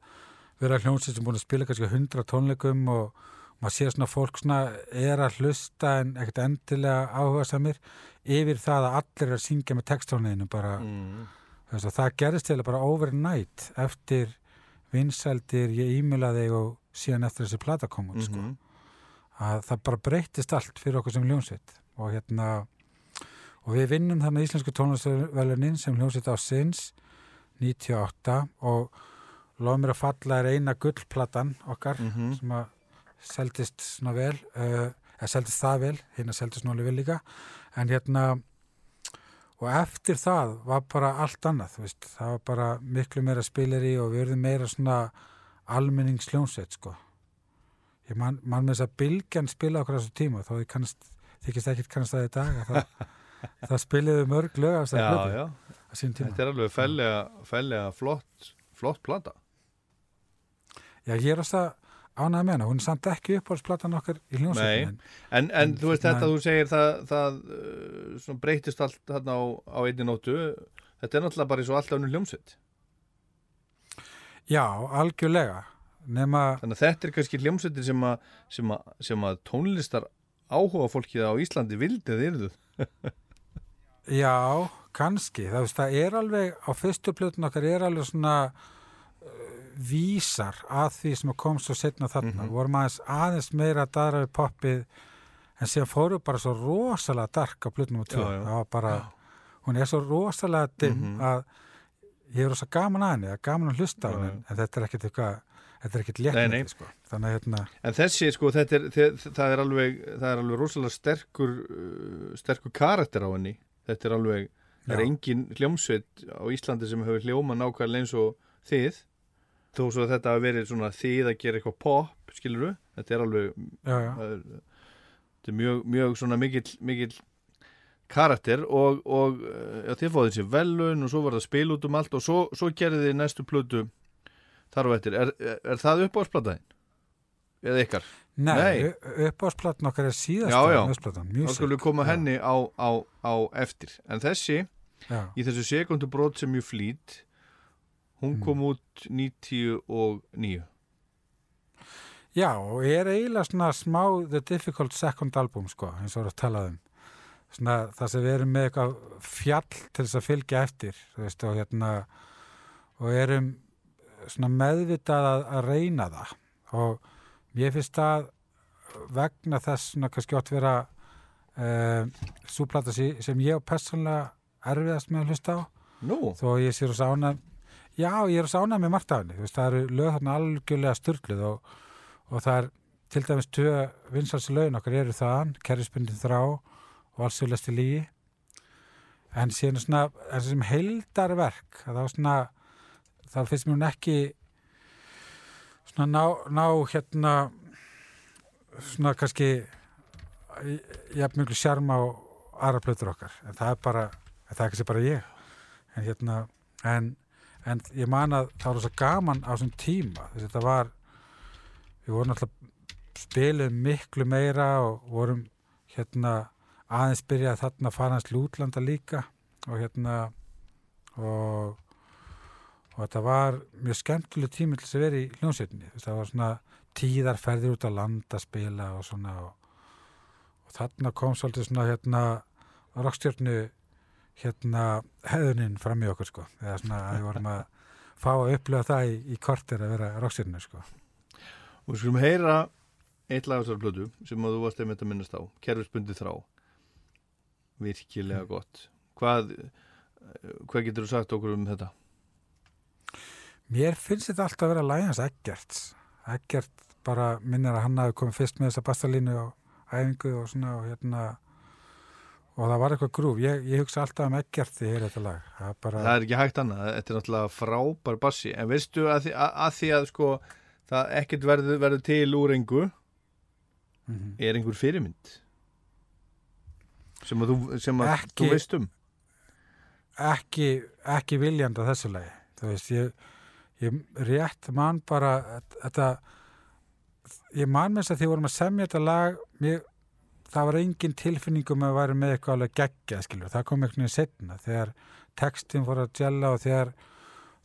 vera hljómsveit sem búin að spila kannski 100 tónleikum og maður sér svona fólk svona er að hlusta en ekkert endilega áhuga samir yfir það að allir er að syngja með textóniðinu bara, Mm. veist, það gerist til bara overnight eftir vinsældir, ég e-maila þig og síðan eftir þessi plata kom út, sko Mhm. að það bara breytist allt fyrir okkur sem hljómsveit og hérna og við vinnum með Íslensku tónlistverlunin sem hljómsveit á sinns 98 og lof mér að falla er eina gullplatan okkar Mhm. sem að seldist svona vel uh, eða seldist það vel, hérna seldist nú alveg vel líka. En hérna og eftir það var bara allt annað, veist, það var bara miklu meira spileri og við verðum meira svona almenningsljónsveit, sko. Ég man, man með þess að Bilgjan spila okkur á þessu tíma, kannast þykist ekkert kannast það í dag að það, það spiliðu mörg lög af þessari plötu á sín tíma þetta er alveg fellega, fellega flott, flott plata. Já, ég er alltaf ánægð með hana, hún er samt ekki uppáhaldsplatan okkar í hljónsveitin En, en þú veist þetta, Nei. þú segir það, það uh, breytist allt þarna á, á einni nóttu. Þetta er náttúrulega bara eins og alltaf unnur hljómsveit. Já, algjörlega nema, Þannig að þetta er kannski hljómsveitir sem að, sem að, sem að tónlistar áhuga fólkið á Íslandi vildi að yrðu. já, kannski það, veist, það er alveg, á fyrstu plötun okkar er alveg svona uh, vísar að því sem kom svo setna þarna, Mhm. vorum aðeins aðeins meira að við poppið en síðan fóru bara svo rosalega dark á plötunum og það bara hún er svo rosalega dimm Mhm. að ég er rosa gaman að henni, það er gaman að hlusta á henni, en þetta er ekkert eitthvað þetta er ekkert léttmætti sko. þannig að hérna, En þessi, sko, þetta er, þe- það er alveg, það er alveg rosalega sterkur, uh, sterkur karakter á henni. Þetta er alveg, það er engin hljómsveit á Íslandi sem hefur hljóma nákvæmlega eins og þið. Þó svo að þetta hafi verið svona þið að gera eitthvað pop, skilur við. Þetta er alveg, já, já, er, þetta er mjög, mjög svona mikill, mikill karakter og, og uh, já, þið fóðið sér velun og svo var það spil út um allt og svo, svo gerði þið næstu plötu þar á eftir. Er, er, er það uppáðsplataðin? Eða ykkar? Nei. Nei, uppáðsplatn okkar er síðasta Já, já. uppáðsplatn, Þá skulum við koma henni á, á, á eftir. En þessi, já. í þessu sekundu brot sem ég flýt, hún Mm. kom út 99. Já, og er eiginlega svona smá The Difficult Second Album, sko, eins og voru að tala um. Svona það sem við erum með eitthvað fjall til þess að fylgja eftir, veist, og hérna, og erum meðvitað að, að reyna það. Og mér finnst það vegna þess svona kannski átt vera uh, súplata sem ég og persónlega erfiðast með að hlusta á. Nú, þó að ég sé rosa ánæg já, ég er rosa ánæg með margt af henni. Það eru lög þarna algjörlega styrluð og, og það er til dæmis tvö vinsalsi lögin okkar eru þaðan kerrispundin þrá og allsjóðlasti lígi en síðan svona en sem heildarverk að þá svona þá finnst mér hún ekki svona ná, ná hérna svona kannski jafn mjög sjarma á aðra plötur okkar. En það er bara, það er kannski bara ég. En hérna en, en ég man að það var svo gaman á þessum tíma. Þess að þetta var við vorum alltaf spilum miklu meira og vorum hérna aðeins byrjað þarna að fara hans lútlanda líka. Og hérna og og þetta var mjög skemmtileg tími til þess að vera í veist, það var svona tíðarferðir út að landa að spila og svona og, og þarna kom svolítið svona hérna rockstjörnu hérna hefðuninn fram í okkur sko eða svona að við vorum að fá að upplifa það í, í kortir að vera rockstjörnu sko og við skulum heyra eitt lag á þessar plötu sem að þú varst einmitt að minnast á. Kerfisbundi þrá. Virkilega gott. Hvað, hvað getur þú sagt okkur um þetta? Mér finnst þetta alltaf að vera lægans Eggerts. Eggert bara minnir að hann hafi komið fyrst með þessa bastalínu og æfingu og svona og hérna og það var eitthvað grúf. Ég, ég hugsa alltaf um ekkert því ég er þetta lag. Það er bara, það er ekki hægt annað, þetta er náttúrulega frábær bassi, en veistu að því að, að, því að sko, það ekkert verður, verður til úr engu Mhm. er einhver fyrirmynd? Sem að þú, sem að Ekki- þú veist um? Ekki, ekki viljandi að þessu lagi. Þú veist, ég, ég rétt man bara þetta ég man með þess að því vorum að semja þetta lag mér, það var engin tilfinningum að væri með eitthvað alveg geggja skilur, það kom einhvern veginn setna þegar textin fór að gjalla og þegar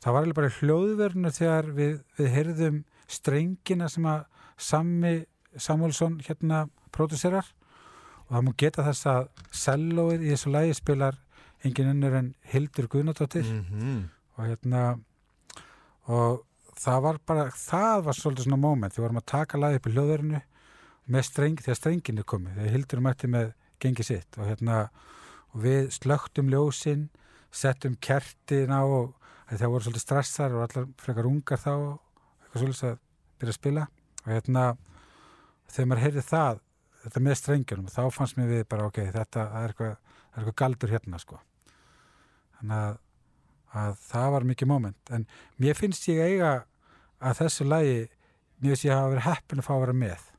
það var alveg bara hljóðverðinu þegar við, við heyrðum strengina sem að Sammi Samuelsson hérna pródusserar og það má geta þess að sellóið í þessu lagi spilar engin önnur en Hildur Guðnadóttir. -hmm. og hérna og það var bara, það var svolítið svona moment, við vorum að taka lagi upp í hljóðverðinu með streng, þegar strengin er komið, þegar Hildur mætti með gengi sitt. Og hérna og við slögtum ljósin settum kertin á og það voru svolítið stressar og allar frekar ungar þá eitthvað svolítið að byrja að spila. Og hérna þegar maður heyrði það þetta með strengjunum, þá fannst mér við bara ok, þetta er eitthvað, er eitthvað galdur hérna sko. Þannig að, að það var mikið moment. En mér finnst ég eiga að þessu lagi mér finnst ég hafa verið heppin að fá að vera með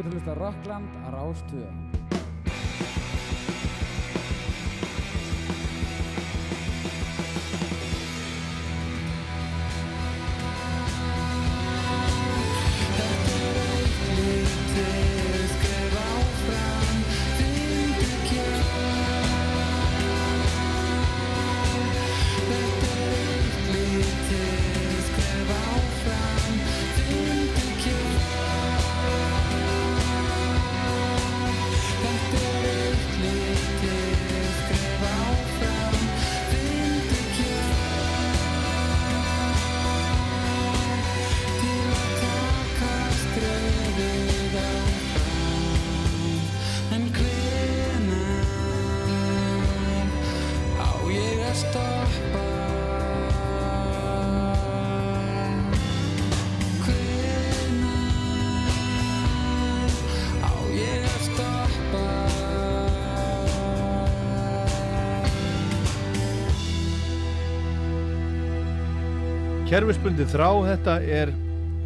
ert að hlusta Rockland á Rás Kerfisbundin þrá, þetta er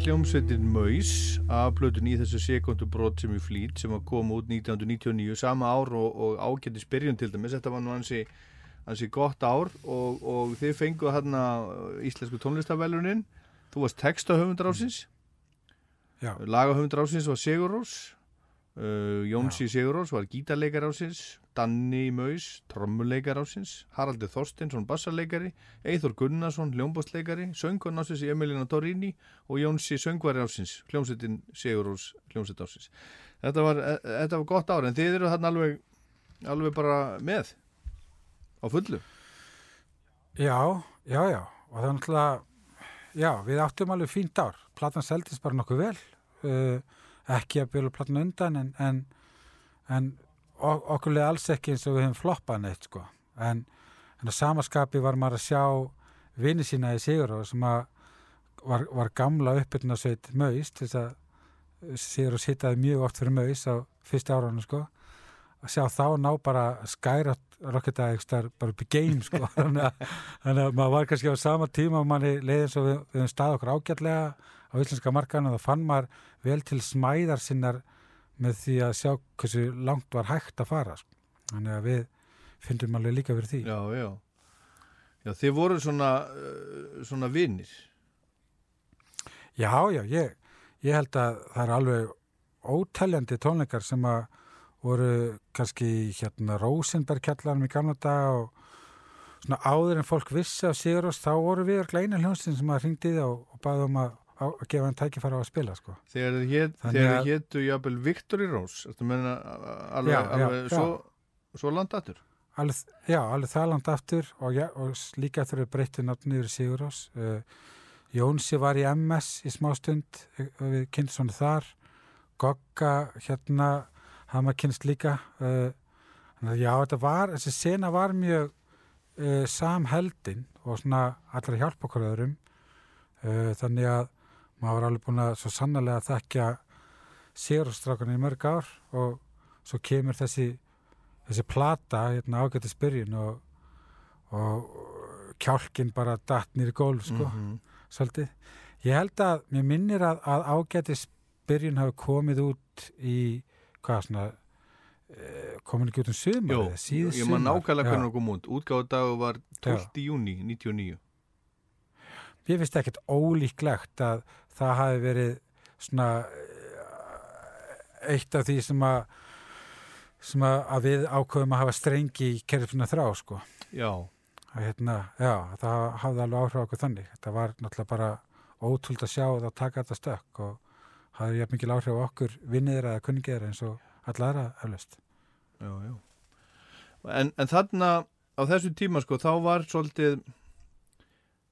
hljómsveitin Maus af blötun í þessu sekundubrót sem við flýt sem að koma út 1999 sama ár og, og ágættis byrjun til dæmis. Þetta var nú hansi, hansi gott ár og, og þið fenguð hérna íslensku tónlistavelunin þú varst textahöfundar ásins Já. lagahöfundar ásins var Sigur Rós uh, Jónsi Sigur Rós var gítarleikar ásins Danni Maus, trommuleikar ásins Haraldur Þorstinsson, bassarleikari Eithor Gunnarsson, hljómbásleikari Söngun ásins Emilina Torrini og Jónsi Söngvari ásins, hljómsveitin Sigur Rós, hljómsveit ásins þetta var, e- þetta var gott ár en þið eru þarna alveg alveg bara með á fullu? Já, já, já og það er náttúrulega já, við áttum alveg fínt ár. Platan seldist bara nokkuð vel uh, ekki að byrja platan undan en, en, en ok okkur leði alls ekki eins og við hefum floppað neitt sko. En, en að samaskapi var maður að sjá vini sína í Sigur sem var, var gamla uppbyrna sveit Maus til þess að Sigur hittaði mjög oft fyrir Maus á fyrsta áraunum sko. Að sjá þá ná bara skæra Rocket Axe bara upp í game sko. Þannig að, þannig að maður var kannski á sama tíma og manni leiði eins og við, höfum stað okkur ágætlega á íslenska markaðan og það fann maður vel til smæðar sinnar með því að sjá hversu langt var hægt að fara sko. þannig að við fyndum alveg líka fyrir því. Já, já. Já, þið voru svona uh, svona vinnir Já, já, ég, ég held að það er alveg óteljandi tónleikar sem að voru kannski hérna Rosenberg-kjallanum í gamla dag og svona áður en fólk vissi af Sigurós þá voru við öll eina hljónsinn sem að hringdi og, og baði um að, að, að gefa hann tækifæra á að spila sko. þegar þið héttu jafnvel Rose ertu meina alveg, Já, alveg já. svo, svo landatur Alveg, já, alveg það langt aftur og, ja, og líka eftir að breyttu nafnir Sigurós. Uh, Jónsi var í MS í smástund, uh, við kynst svona þar. Gogga, hérna, hann maður kynst líka. Uh, já, þetta var, þessi sena var mjög uh, samheldin og svona allra hjálpa okkur öðrum. Þannig að maður var alveg búin að svo sannarlega þekkja Sigurðstrákan í mörg ár og svo kemur þessi þessi plata hérna ágættis byrjun og, og kjálkin bara datt nýri gólf sko, Mhm. svolítið. Ég held að, mér minnir að, að ágættis byrjun hafi komið út í, hvað svona, eh, komin ekki út um eða síðu ég man nákvæmlega hvernig það kom út útgáðdagur var 12. júni 99 Ég finnst ekkert ólíklegt að það hafi verið svona eitt af því sem að sem að, við ákveðum að hafa strengi í kerfina þrá sko. já, hérna, já, það hafði alveg áhrif okkur þannig. Þetta var náttúrulega bara ótrúld að sjá það að taka þetta stökk og hafði jafn mikil áhrif okkur vinniðra eða kunningiðra eins og alla aðra eflaust. já, já en, en þarna á þessu tíma sko þá var svolítið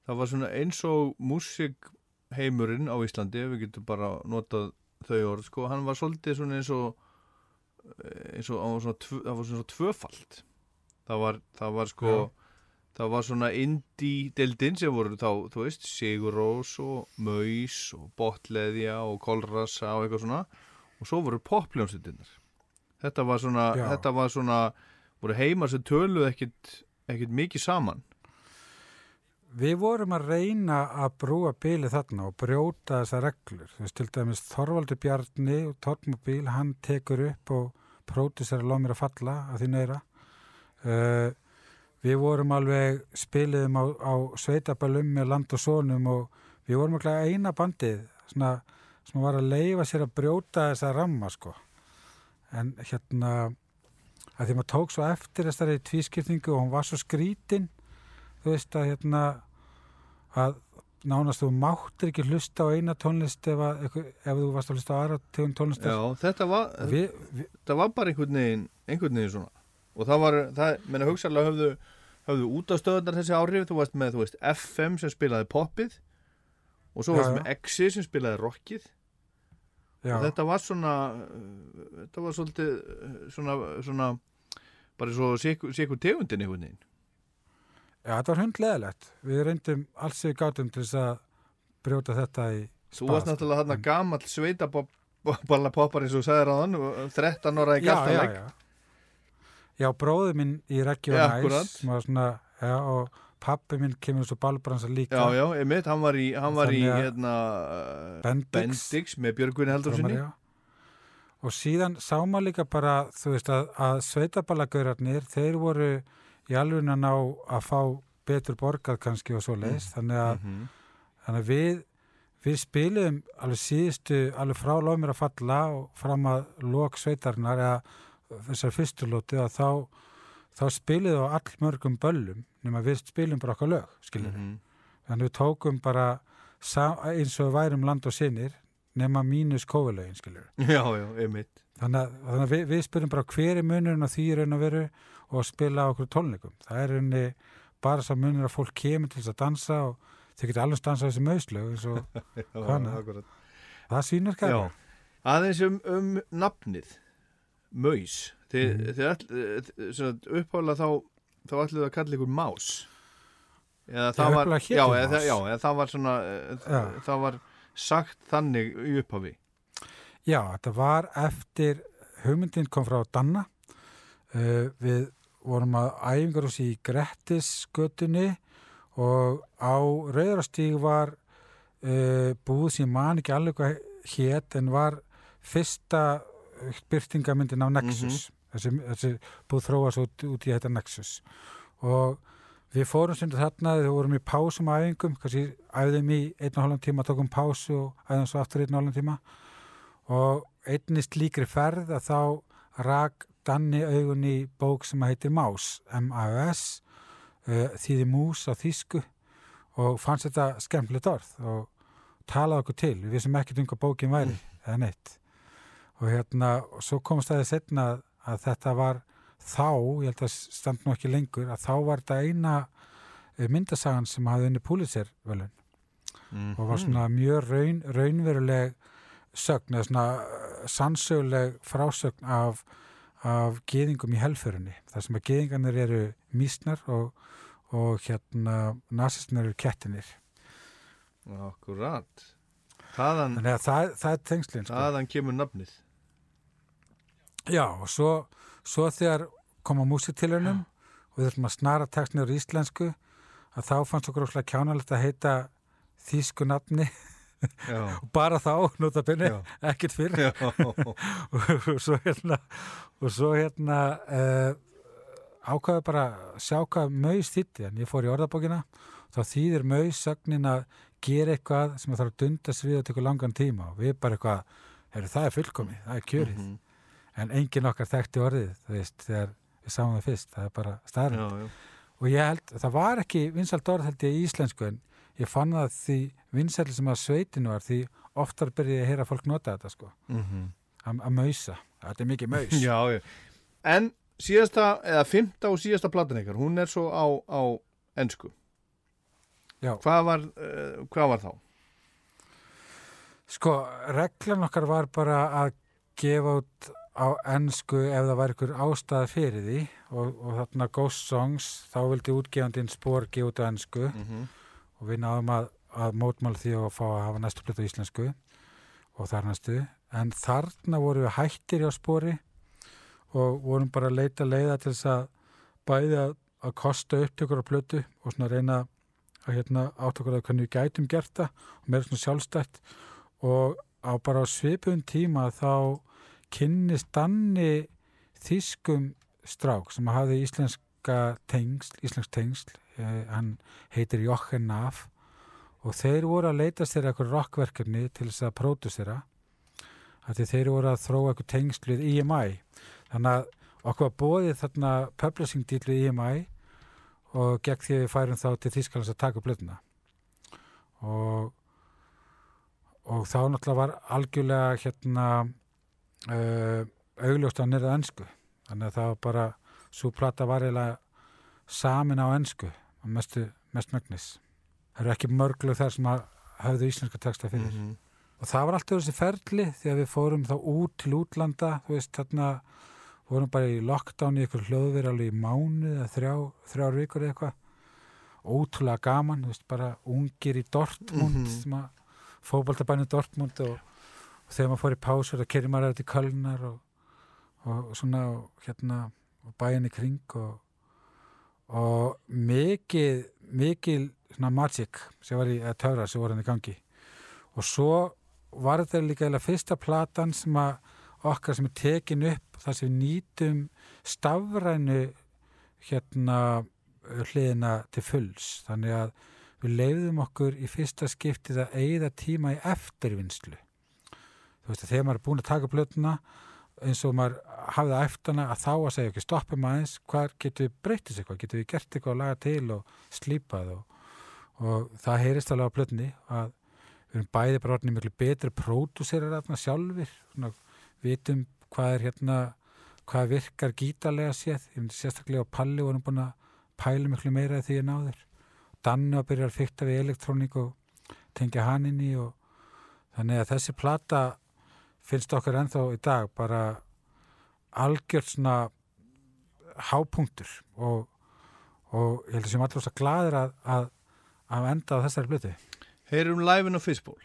það var svona eins og músikheimurinn á Íslandi við getum bara notað þau orð sko, hann var svolítið svona eins og eins og, hann var svona, það var svona tvöfalt það var, það var sko Já. það var svona indie-deildin sem voru þá, þú veist, Sigurós og Maus og Botleðja og Kolrasa og eitthvað svona og svo voru popljónsittinnar þetta var svona, Já. þetta var svona voru heimar sem töluð ekkit, ekkit mikið saman við vorum að reyna að brúa bíli þarna og brjóta þessar reglur. Þú veist, til dæmis Þorvaldur Bjarni og Tormobil, hann tekur upp og pródusera Lóð mér að falla að því neyra. Uh, við vorum alveg spiliðum á, á sveitaballum með land og sonum og við vorum alveg eina bandið svona, sem var að leifa sér að brjóta þessa ramma sko. En hérna, að því maður tók svo eftir þessari tvískiptingu og hún var svo skrítin þú veist að hérna að nánast þú máttir ekki hlusta á eina tónlist ef, að, ef þú varst að hlusta á aðra tegund tónlist Já, þetta var, við, við, þetta var bara einhvern veginn, einhvern veginn svona. Og það var, það, menna hugsaðlega höfðu höfðu út á stöðunar þessi áhrif þú varst með, þú veist, FM sem spilaði poppið. Og svo Já, varst með Exi sem spilaði rockið. Já, og þetta var svona þetta var svolítið svona, svona bara svo sikur tegundin einhvern veginn já, þetta var hundleðilegt við reyndum alls við gátum til þess að brjóta þetta í Þú varst náttúrulega þarna gamall sveitaballa poppar eins og á hann 13 ára í já, já, galtaleg já. Já, bróður minn í Reggi og Já, Næs. Akkúrat. sem var svona, já, og pappi minn kemur svo balbransa líka. Já, já, einmitt, hann var í, hann var í að- hérna, Bendix. Bendix með Björgvinni Heldurssoni já. og síðan sá maður líka bara þú veist að, að sveitaballagaurarnir þeir voru í alveg að ná að fá betur borgað kannski og svo leis þannig, að, Mhm. þannig að við við spilum alveg síðustu alveg frá lómir að falla og fram að lok sveitarnar eða þessar fyrstu lóti að þá þá spilum við á all mörgum böllum nema við spilum bara okkar lög skilur Mhm. þannig við tókum bara eins og við værum land og sinir nema mínus kófulögin skilur Já, já, einmitt. Þannig að, þannig að við, við spilum bara hver er munurinn á því raun og veru og spila á okkur tónleikum. Það er rauninni bara sá munur að fólk kemur til þess að dansa og þau geta alveg dansa þessi akkurat. það sýnir hvað aðeins um, um nafnið Maus. Mhm. uppháðlega þá þá ætluðu að kalla ykkur Más eða það var já, eða, já, eða það var svona Já. það var sagt þannig í upphafi. Já, þetta var eftir hugmyndin kom frá Danna við vorum að æfingar hús í Grettisgötunni og á Rauðrastíg var uh, búð sem man ekki alveg hvað hét en var fyrsta byrtingamyndin á Nexus. Þessi, þessi búð þróast út, út í þetta Nexus. Og við fórum sem þarna þegar við vorum í pásum á æfingum kannski æfðum í einn og hálfum tíma tókum pásu og æfðum svo aftur einn og hálfum tíma. Og einnig slíkri ferð að þá rak Danni augun í bók sem heitir Más, M-A-U-S uh, þýði mús á þýsku og fannst þetta skemmtilegt orð og talaði okkur til, við vissum ekkert um hvað bókin væri eða neitt. Og hérna, og svo komst það setna að, þetta var þá, ég held að stand nú ekki lengur, að þá var þetta eina eh, myndasagan sem hafði unni Pulitzer velun mm. og var svona mjög raun, raunveruleg sögn eða svona eh, sannsöguleg frásögn af, af geðingum í helförunni þar sem að geðingarnir eru mísnar og, og hérna nasistinir eru kettinir Akkurat. Þaðan, það, það tengslinn sko. þaðan kemur nafnið. Já, og svo, svo þegar koma músitilunum og við þurfum að snara textnir úr íslensku að þá fannst okkur óslega kjánalegt að heita þýsku nafni bara þá, notabene, ekkert fyrr. Já, og svo hérna og svo hérna uh, ákvaði bara sjá hvað maus þýtti, en ég fór í orðabókina. Þá þýðir maus sögnin að gera eitthvað sem það þarf að dunda sig við að tekur langan tíma. Og við bara eitthvað heru, það er fullkomi, það er kjörið. Mhm. en engin okkar þekkti orðið þú veist, þegar við sáum það fyrst. Það er bara já. og ég held, það var ekki vinsalt orð held ég í íslensku en ég fann það því vinsæli sem að sveitin var því oftar byrja ég að heyra fólk nota þetta sko Mm að að mausa, þetta er mikið maus já, já. En síðasta, eða fymta og síðasta platan ykkar, hún er svo á, á ensku Já. Hvað var, uh, hvað var þá? Sko, reglan okkar var bara að gefa út á ennsku ef það var ykkur ástæða fyrir því og, og þarna Ghost Songs þá vildi útgefandinn spór gefa út á ennsku Mm -hmm. Og við náðum að, að mótmála því að fá að hafa næstu plötu á íslensku og þar næstu. En þarna vorum við hættir á spóri og vorum bara að leita leiða til þess að bæði að, að kosta upptökur á plötu og svona reyna að hérna átt okkur að hvernig við gætum gert það og meira svona sjálfstætt. Og á bara svipun tíma þá kynnist Danni þýskum strák sem hafði íslenska tengsl, íslensk tengsl hann heitir Jochen Naf. Og þeir voru að leita sér eitthvað rockverkefni til þess að pródusera að því þeir voru að þróa eitthvað tengsl við EMI þannig að okkur var bóðið þarna publishing deal við EMI og gegn því við færum þá til Þýskalands að taka blöðuna og og þá náttúrulega var algjörlega hérna uh, augljóst á nýrða ennsku þannig að það var bara svo plata var eiginlega samin á ennsku og mestu, mest megnis það eru ekki mörglu þar sem að höfðu íslenska texta fyrir. Og það var alltaf þessi ferli að við fórum þá út til útlanda þú veist þarna vorum bara í lockdown í ykkur hljóðveri alveg í mánu eða þrjá, þrjár vikur eða eitthvað. Ótrúlega gaman, þú veist bara ungir í Dortmund sem að fótboltabænum Dortmund og, og þegar maður fór í pásur að kerri maður til Kölnar og, og svona og hérna og bæin í kring og, og mikið mikið svona magic sem var í að töfra sem voru hann í gangi. Og svo var þetta líka eða fyrsta platan sem að okkar sem er tekin upp þar sem við nýtum stafrænu hérna hliðina til fulls. Þannig að við leiðum okkur í fyrsta skiptið að eigða tíma í eftirvinnslu. Þú veist að þegar maður er búin að taka blötuna eins og maður hafði æftana að þá að segja ekki stoppum aðeins hvað getur við breytist eitthvað, getur við gert eitthvað að laga til og slípað og, og það heyrist alveg á blötni að við erum bæði bara orðinni miklu betri pródúserar þarna sjálfur svona, vitum hvað er hérna hvað virkar gítarlega séð. Ég sérstaklega á Palli vorum búin að pæla miklu meira því en áður. Dannu að byrja að fykta við elektrónik og tengja hann inn í og þannig að þessi plata finnst okkur ennþá í dag bara algjört svona hápunktur og, og ég held að sem allir svo gladir að, að, að enda á þessari blötu Heyrum live-in á Fistból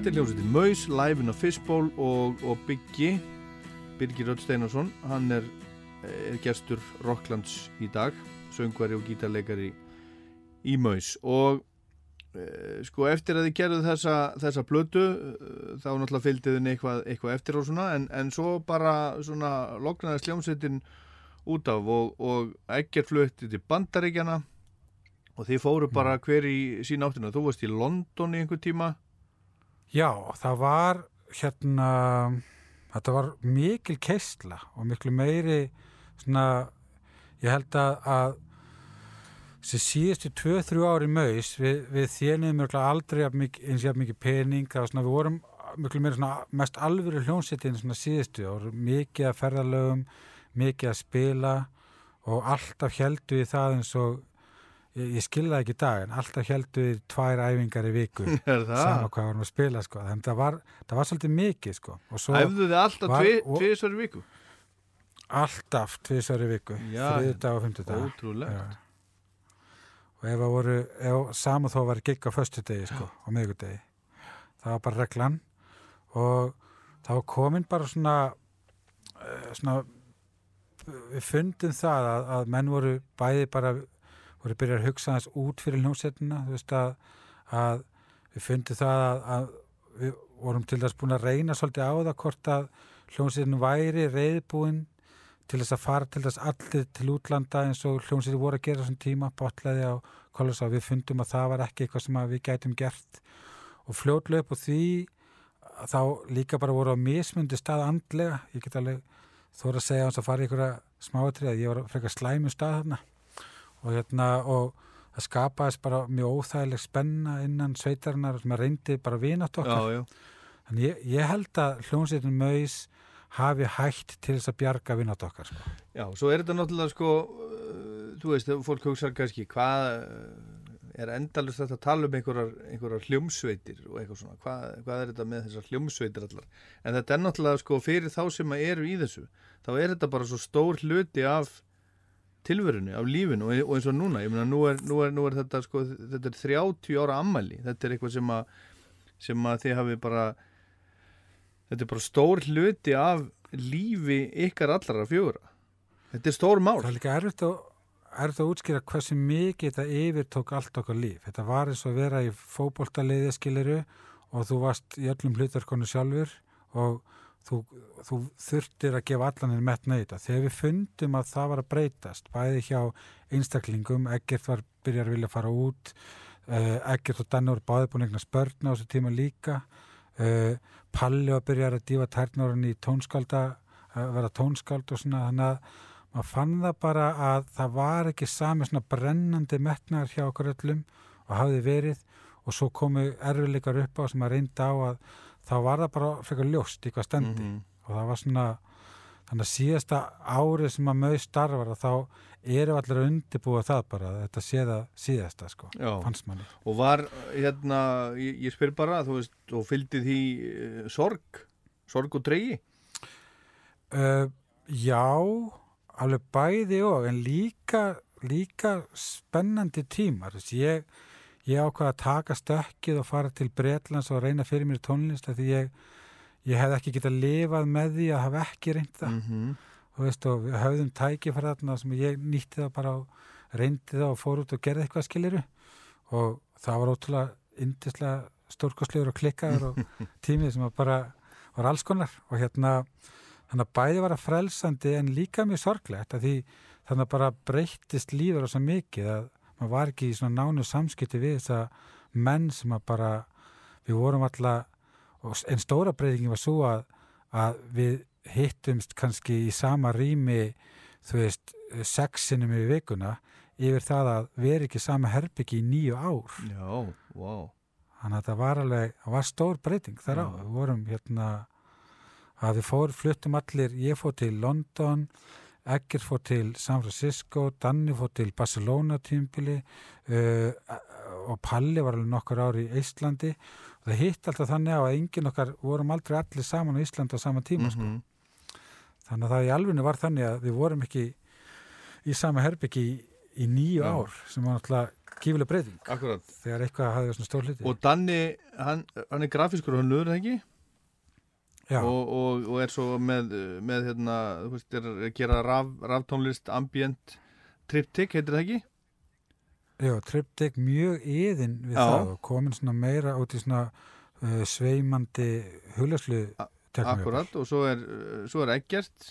Þetta er hljómsveitin Maus, live in a Fishbowl og, og Biggi Birgir Rödd Steinarsson. Hann er, er gestur Rocklands í dag söngvari og gítarleikari í Maus. Og e, sko eftir að þið gerðu þessa, þessa blötu e, þá náttúrulega fylgdiðin eitthvað, eitthvað eftir og svona en, en svo bara svona loknaðist hljómsveitin út af og, og ekkert flutti til bandaríkjana og þið fóru bara hver í sín áttina. Þú varst í London í einhver tíma Já, það var hérna, þetta var mikil keistla og miklu meiri svona, ég held að, þessi síðustu 2-3 ári maus við, við þénum mjög aldrei mikið- eins og mikið pening, það var svona, við vorum miklu meiri svona mest alvöru hljónsettin svona síðustu og mikið að ferðalögum, mikið að spila og alltaf heldu við það eins og ég, ég skilða ekki í dag en alltaf heldu við tvær æfingar í viku Er það? sama hvað varum að spila sko. þannig að það var, það var svolítið mikið sko. og Æfðu þið alltaf var- tvi, og- viku? alltaf tvisar í viku Já, þriðudag og fimmtudag Ótrúlegt. og ef það voru ef, sama þó var gigg á föstudegi sko, á miðgudegi það var bara reglan og það var komin bara svona eh, svona við fundum það að, að menn voru bæði bara voru byrjað að hugsa þess út fyrir hljómsettina þú veist að, að við fundum það að, að við vorum til þess búin að reyna svolítið á það hvort að hljómsettin væri reyðbúin til þess að fara til þess allir til útlanda eins og hljómsveitir voru að gera þessum tíma, botlaði á kollosa og við fundum að það var ekki eitthvað sem að við gætum gert. Og fljótlega upp og því að þá líka bara voru á mismundi stað andlega, ég get alveg þóra að segja hans að fara í einhverja smáatrið að ég var frekar slæmu stað þarna og hérna og það skapaðist bara mjög óþægileg spenna innan sveitarinnar sem að reyndi bara vinat okkar en ég, ég held að hljómsveitin Maus hafi hægt til þess að bjarga vinat okkar sko. Já, svo er þetta náttúrulega sko, uh, þú veist, fólk hugsa kannski hvað uh, er endalust þetta að tala um einhverjar, einhverjar hljómsveitir og eitthvað svona, hvað, hvað er þetta með þessar hljómsveitir allar? En þetta er náttúrulega sko fyrir þá sem að eru í þessu, þá er þetta bara svo stór hluti af tilverunni, af lífinu og, eins og núna, ég meina nú er, nú er, nú er þetta sko, þetta er 30 ára ammæli, þetta er eitthvað sem að, sem að þið hafi bara, þetta er bara stór hluti af lífi ykkar allra fjögura. Þetta er stór mál. það er líka erfitt að, er þetta að útskýra hversu mikið þetta yfirtók allt okkar líf. Þetta var eins og að vera í fótboltaliði skiliru og þú varst í öllum hlutverkonu sjálfur og þú, þú þurftir að gefa allanir metna í þetta. Þegar við fundum að það var að breytast, bæði hjá einstaklingum, Eggert var byrjar að vilja fara út, uh, Eggert og Danni voru báði búin eignast börn á þessu tíma líka, uh, Palli var byrjar að dífa tærnórun í tónskálda, að vera tónskáld og svona, þannig að maður fann það bara að það var ekki sami svona brennandi metnar hjá okkur öllum og hafði verið og svo komu erfileikar upp á sem að reynda á að þá var það bara frekar ljóst í hvað stendi Mhm. og það var svona þannig að síðasta árið sem að mög starfar að þá eru allir að undirbúa það bara þetta sé það síðasta sko, Já. fannst manni Og var, hérna, ég, ég spyr bara, þú veist, og fylgdi því uh, sorg, sorg og dregi? Uh, já, alveg bæði og, en líka, líka spennandi tímar. Ég, ég ákvaða að taka stökkið og fara til Bretlands og reyna fyrir mér tónlist því ég, ég hef ekki getað lifað með því að hafa ekki reynd það. -hmm. Og, veist, og við höfðum tækifæri þarna sem ég nýtti það bara og reyndi það og fór út og gerði eitthvað skiliru og það var ótrúlega yndislega stórkostlegur og klikkaður og tímið sem bara var alls konar og hérna þannig að bæði var að frelsandi en líka mjög sorglegt að því þannig að bara breyttist lífur og svo mikið að maður var ekki í svona nánu samskipti við þess að menn sem að bara við vorum alltaf en stóra breytingin var svo að, að við hittumst kannski í sama rými þú veist sexinum í vikuna yfir það að vera ekki sama herbyggi í nýju ár. Já, wow. þannig að það var alveg, það var stór breyting þar á, við vorum hérna að við fór, fluttum allir ég fór til London Egger fór til San Francisco Danni fór til Barcelona tímpili uh, og Palli var alveg nokkur ári í Íslandi og það hitt alltaf þannig á að enginn okkar vorum aldrei allir saman á Íslandi á sama tíma sko. Mhm. þannig að það í alvegni var þannig að við vorum ekki í sama herbyggi í, í nýju Já. ár sem var náttúrulega kífileg breyting Akkurat. þegar eitthvað hafði svona stór hluti Og Danni, hann, hann er grafiskur og hann lögur ekki? Og, og, og er svo með, með hérna, þú veist, er að gera raf, raftónlist, ambient, triptych, heitir það ekki? Já, Triptych mjög yðin við Já. það og komin svona meira út í svona uh, sveimandi hulaslu Akkurat, og svo er, svo er Eggert,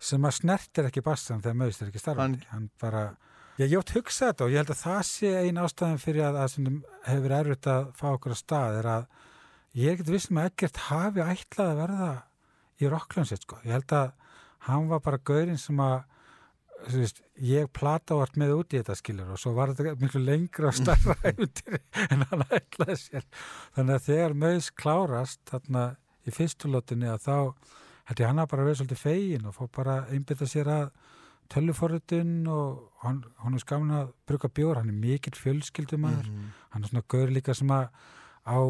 sem að snertir ekki bassan þegar mögist er ekki starfandi hann, bara, já, ég átt hugsa þetta og ég held að það sé ein ástæðan fyrir að það sem hefur erfitt að fá okkur að stað er að ég get vissum að ekkert hafi ætlað að verða í rockljónsett sko, ég held að hann var bara gaurinn sem að veist, ég plata vart með út í þetta skilur og svo var þetta miklu lengra og starra æfintir en hann ætlaði sér. Þannig að þegar mögis klárast þarna í fyrstulótinni að þá held ég hann að bara vera svolítið fegin og fór bara að einbytta sér að tölvuforritun og hann, hann er skamin að bruka bjór, hann er mikill fjölskyldumæður, hann er svona gaur líka sem að á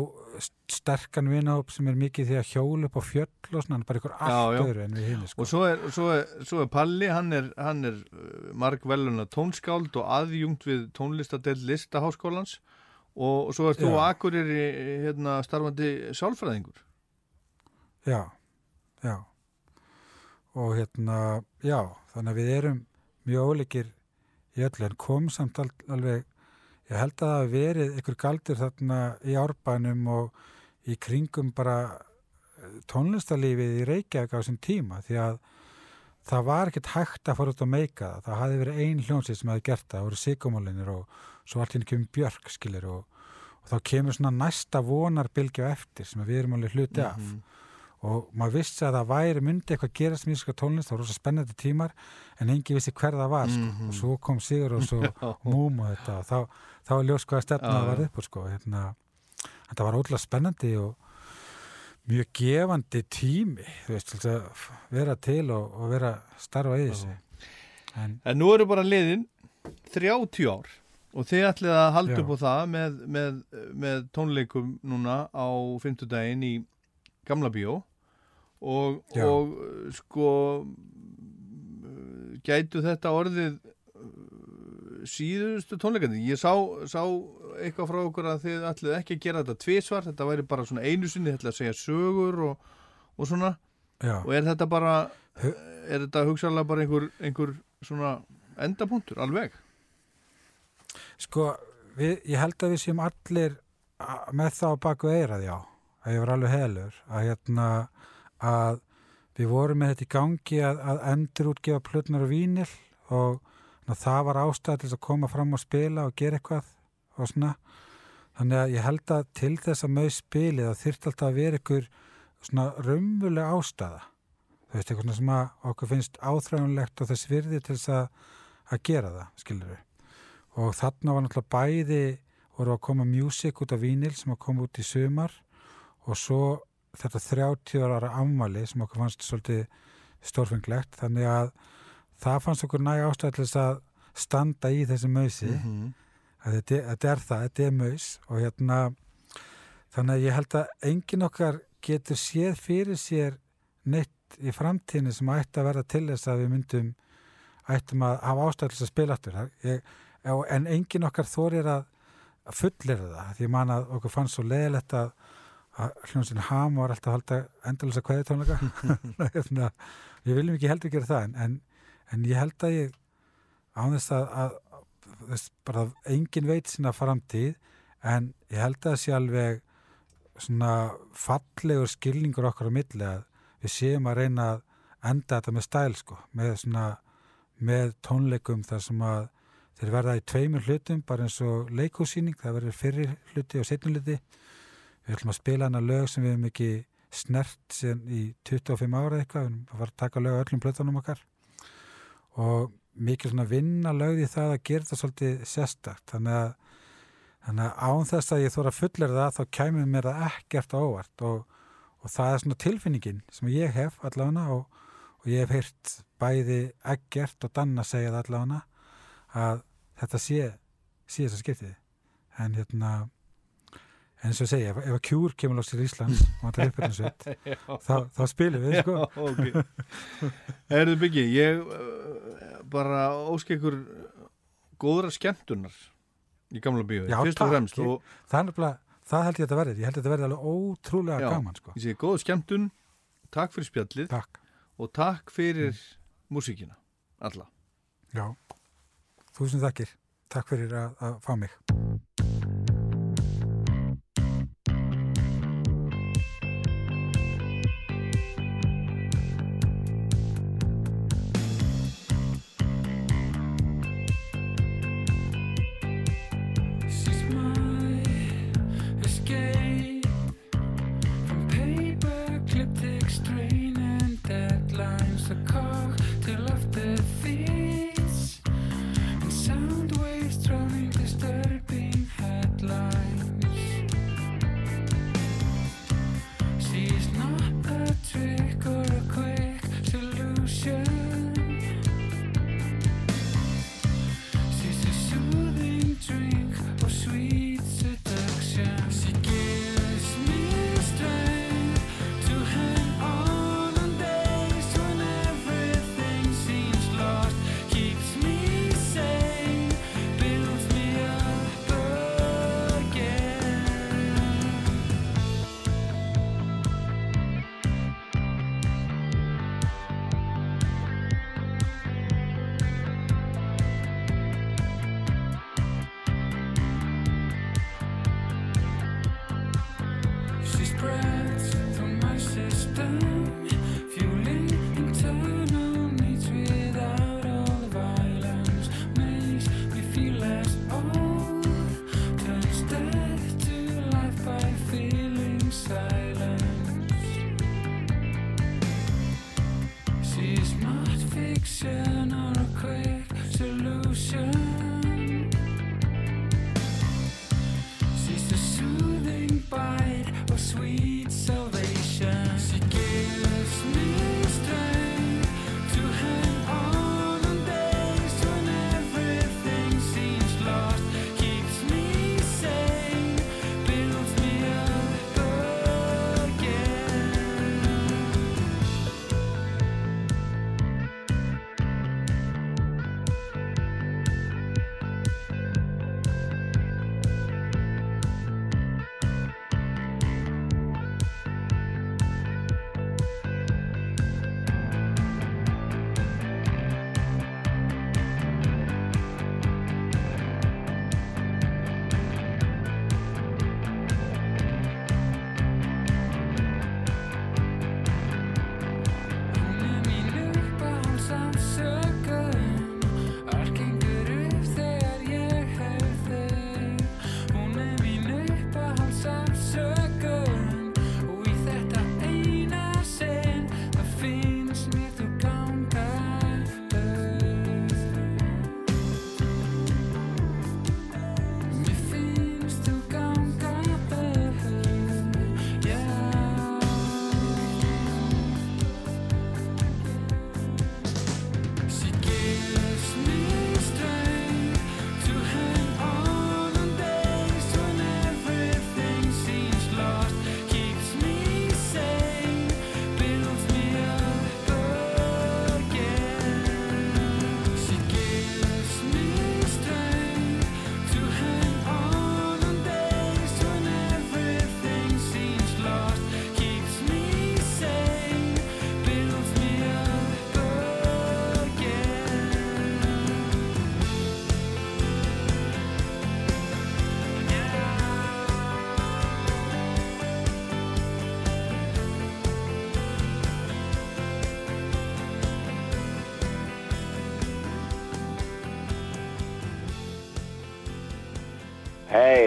sterkan vinahóp sem er mikið því að hjóla upp á fjöll og svona, er bara ykkur allt öðru en við hinn sko. og svo er, svo er, svo er Palli, hann er, hann er margveluna tónskáld og aðjungt við tónlistadel listaháskólans og, og svo er þú Já. akkurir hérna, starfandi sálfræðingur. Já, já. Og hérna, já, þannig að við erum mjög ólíkir í öllu en kom samt al alveg, ég held að það hafi verið ykkur galdur þarna í árbænum og í kringum bara eh, tónlistarlífið í Reykjavík á þessum tíma því að það var ekkert hægt að fara út að meika það. Það hafði verið ein hljónsið sem hafði gert það, það voru sigumólinir og svo allt hérna kemur Björk, skilir, og, og þá kemur svona næsta vonarbilgja eftir sem við erum alveg hluti af og maður vissi að það væri myndi eitthvað gerast með íslenska tónlist, það var rosa spennandi tímar en engi vissi hver það var sko. og svo kom Sigur og svo Múm og þetta og þá, þá var ljós hvaða stefna Já, það var já. upp úr, sko. hérna, þetta var ótrúlega spennandi og mjög gefandi tími þú veist, að vera til og, og vera að starfa í þessu en En nú eru bara liðin 30 ár og þið ætlið að halda upp á það með, með, með tónleikum núna á fimmtudaginn í Gamla Bíó og, og sko gætu þetta orðið uh, síðustu tónleikandi? Ég sá, sá eitthvað frá okkur að þið ætlið ekki að gera þetta tvisvar. Þetta væri bara svona einu sinni, þetta að segja sögur og, og svona. Já, og er þetta bara er þetta hugsaðlega bara einhver, einhver svona endapunktur alveg? Sko, við, ég held að við séum allir með það á baku eirað, já, að ég var alveg heilur, að hérna, að við vorum með þetta í gangi að, að endur útgefa plötnar og vínil og na, það var ástæð til þess að koma fram og spila og gera eitthvað og svona. Þannig að ég held að til þess að mög spili það þyrfti alltaf að vera ykkur svona raunvulega ástæða. Þú veist, eitthvað sem að okkur finnst áþræðunlegt og þess virði til þess að, að gera það, skilur við og þarna var náttúrulega bæði voru að koma music út af vínil sem að koma út í sumar og svo þetta 30 ára afmæli sem okkur fannst svolítið stórfenglegt þannig að það fannst okkur næg ástæð til þess að standa í þessi mausi. Að þetta, þetta er það, þetta er maus og hérna þannig að ég held að engin okkar getur séð fyrir sér neitt í framtíðinu sem ætti að verða til þess að við myndum ættum að hafa ástæð til þess að spila aftur. Ég, en engin okkar þorir að fullera það, því ég man að okkur fannst svo leðilegt að, að hljómsinn Ham var alltaf að halda endalisa kveðitónleika Hérna, við viljum ekki heldur gera það en, en, en ég held að ég án þess að, að þess, bara engin veit sína framtíð en ég held að sé alveg svona fallegur skilningur okkar á milli að við séum að reyna að enda þetta með stæl sko, með svona með tónleikum þar sem að þeir verða í tveimur hlutum bara eins og leikhúsýning, það verður fyrri hluti og setjum hluti við ætlum að spila hana lög sem við hefum ekki snert í 25 ára eitthvað, við erum að taka lög á öllum plötunum okkar. Og mikið svona vinna lögð í það að gera það svolítið sérstakt. Þannig að, þannig að án þess að ég þóra fullir það þá kæmur mér það ekkert á óvart. Og, og það er svona tilfinningin sem ég hef allavega og, og ég hef heyrt bæði ekkert og danna segja það allavega að þetta sé sé þess að skiptið. En hérna en eins og segja, ef, ef að kjúr kemur lóks til Íslands og hann tar upp hérna sveit þá, þá spilum við sko. Já, ok. Erðu byggi, ég uh, bara óski ykkur góðra skemmtunar í gamla Já, fyrst og fremst og er nefnilega, það held ég að þetta verði ég held að þetta verði alveg ótrúlega Já. gaman sko. ég segi góða skemmtun, takk fyrir spjallið takk, og takk fyrir músíkina, alla. já. Þúsund þakkir, takk fyrir að, að fá mig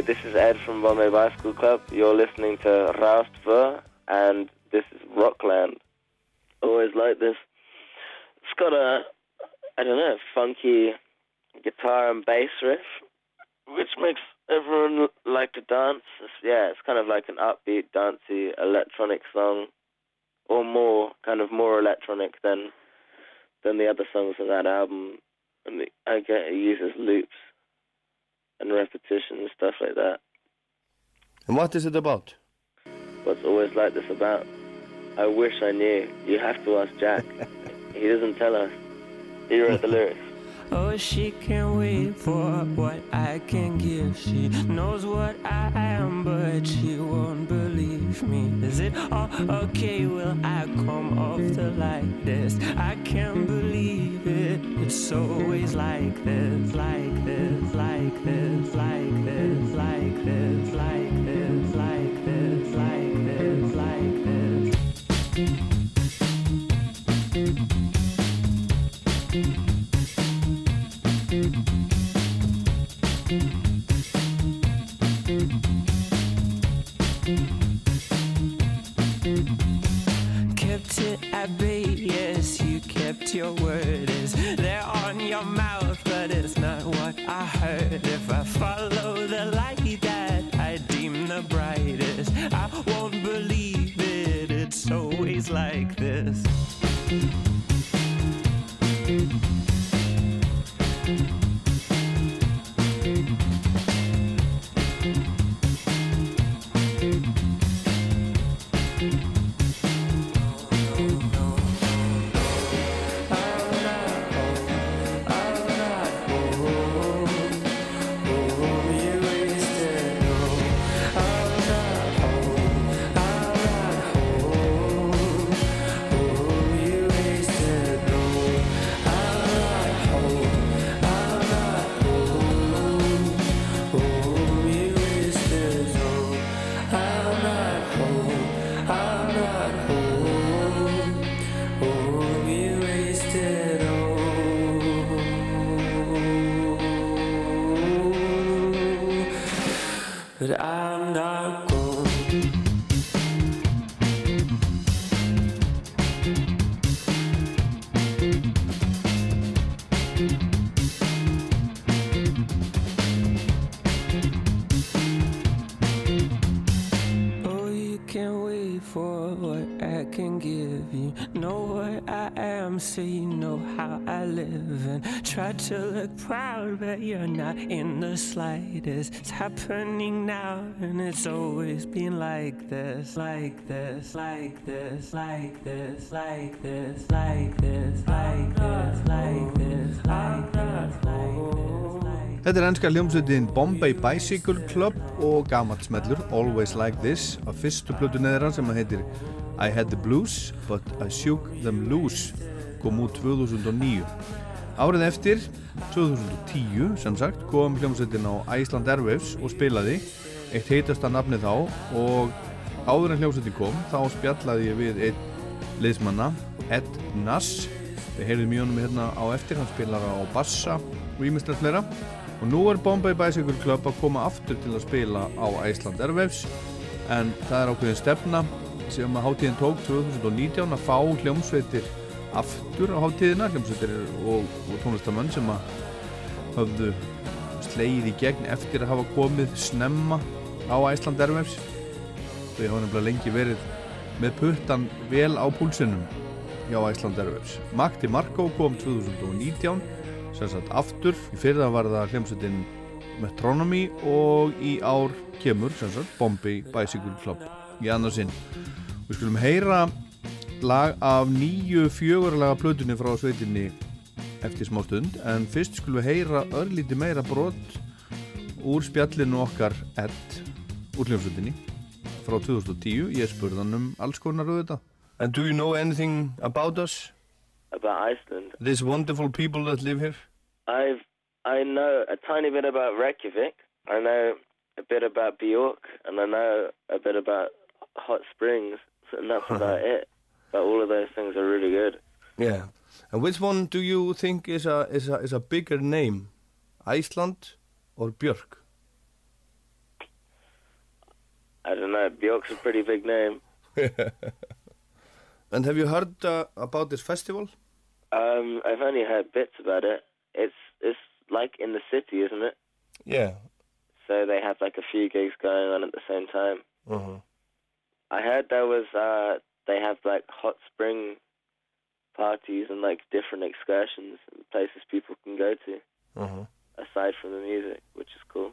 this is Ed from Bombay Bicycle Club. You're listening to Raustver, and this is Rockland. Always like this. It's got a, I don't know, funky guitar and bass riff, which makes everyone like to dance. It's, yeah, it's kind of like an upbeat, dancey electronic song, or more, kind of more electronic than than the other songs on that album. And the, I get it uses loops and repetition and stuff like that. And what is it about? What's always like this about? I wish I knew. You have to ask Jack. he doesn't tell us. He wrote the lyrics. Oh, she can't wait for what I can give. She knows what I am, but she won't believe me. Is it all okay? Will I come off the like this? I can't believe it. It's always like this, like this, like this, like this, like this, like this, bay. Yes, you kept your word. Is there on your mouth, but it's not what I heard. If I follow the light that I deem the brightest, I won't believe it. It's always like this. But I'm not And try to look proud, but you're not in the slightest. It's happening now, and it's always been like this, like this, like this, like this, like this, like this, like this, like this, like this, like this. Þetta er ennska hljómsveitin Bombay Bicycle Club og gamalt smellur Always Like This af fyrstu plötu neðra sem að heitir I Had The Blues But I Shook Them Loose kom út 2009 Árið eftir 2010 sem sagt kom hljómsveitin á Iceland Airwaves og spilaði eitt heitasta nafni þá og áður en hljómsveitin kom þá spjallaði ég við einn liðsmanna Ed Nass. Við heyrðum í honum hérna á eftir hann spilar á bassa og ímestlega fleira. Og nú er Bombay Bicycle Club að koma aftur til að spila á Iceland Airwaves. En það er ákveðin stefna sem að hátíðin tók 2019 að fá hljómsveitir aftur á hátíðina og, og tónlistamann sem að höfðu slegið í gegn eftir að hafa komið snemma á Iceland Airwaves. Þau hafa nefnilega lengi verið með puttan vel á púlsinum hjá Iceland Airwaves. Magdi Marko kom 2019 sem sagt aftur, í fyrra var það hljómsveitin Metronomy og í ár kemur sem sagt Bombay Bicycle Club í annarsinn við skulum heyra lag af nýju fjögurlaga plötunni frá sveitinni eftir smá stund en fyrst skulum við heyra örlíti meira brot úr spjallinu okkar Ed úr hljómsveitinni frá 2010 ég spurði hann um alls konar auðvitað And do you know anything about us? About Iceland. These wonderful people that live here? I've I know a tiny bit about Reykjavik. I know a bit about Bjork, and I know a bit about hot springs, and that's about it. But all of those things are really good. Yeah. And which one do you think is a is a is a bigger name? Iceland or Björk? I don't know. Bjork's a pretty big name. And have you heard uh, about this festival? Um, I've only heard bits about it. It's it's like in the city, isn't it? Yeah. So they have like a few gigs going on at the same time. Uh-huh. I heard there was uh they have like hot spring parties and like different excursions and places people can go to Uh-huh. aside from the music, which is cool.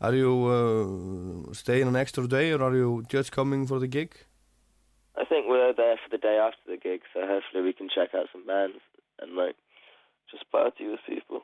Are you uh, staying an extra day or are you just coming for the gig? I think we're there for the day after the gig, so hopefully we can check out some bands and like just party with people.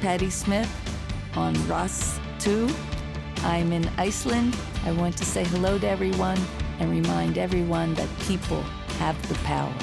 Patty Smith on Ross 2. I'm in Iceland. I want to say hello to everyone and remind everyone that people have the power.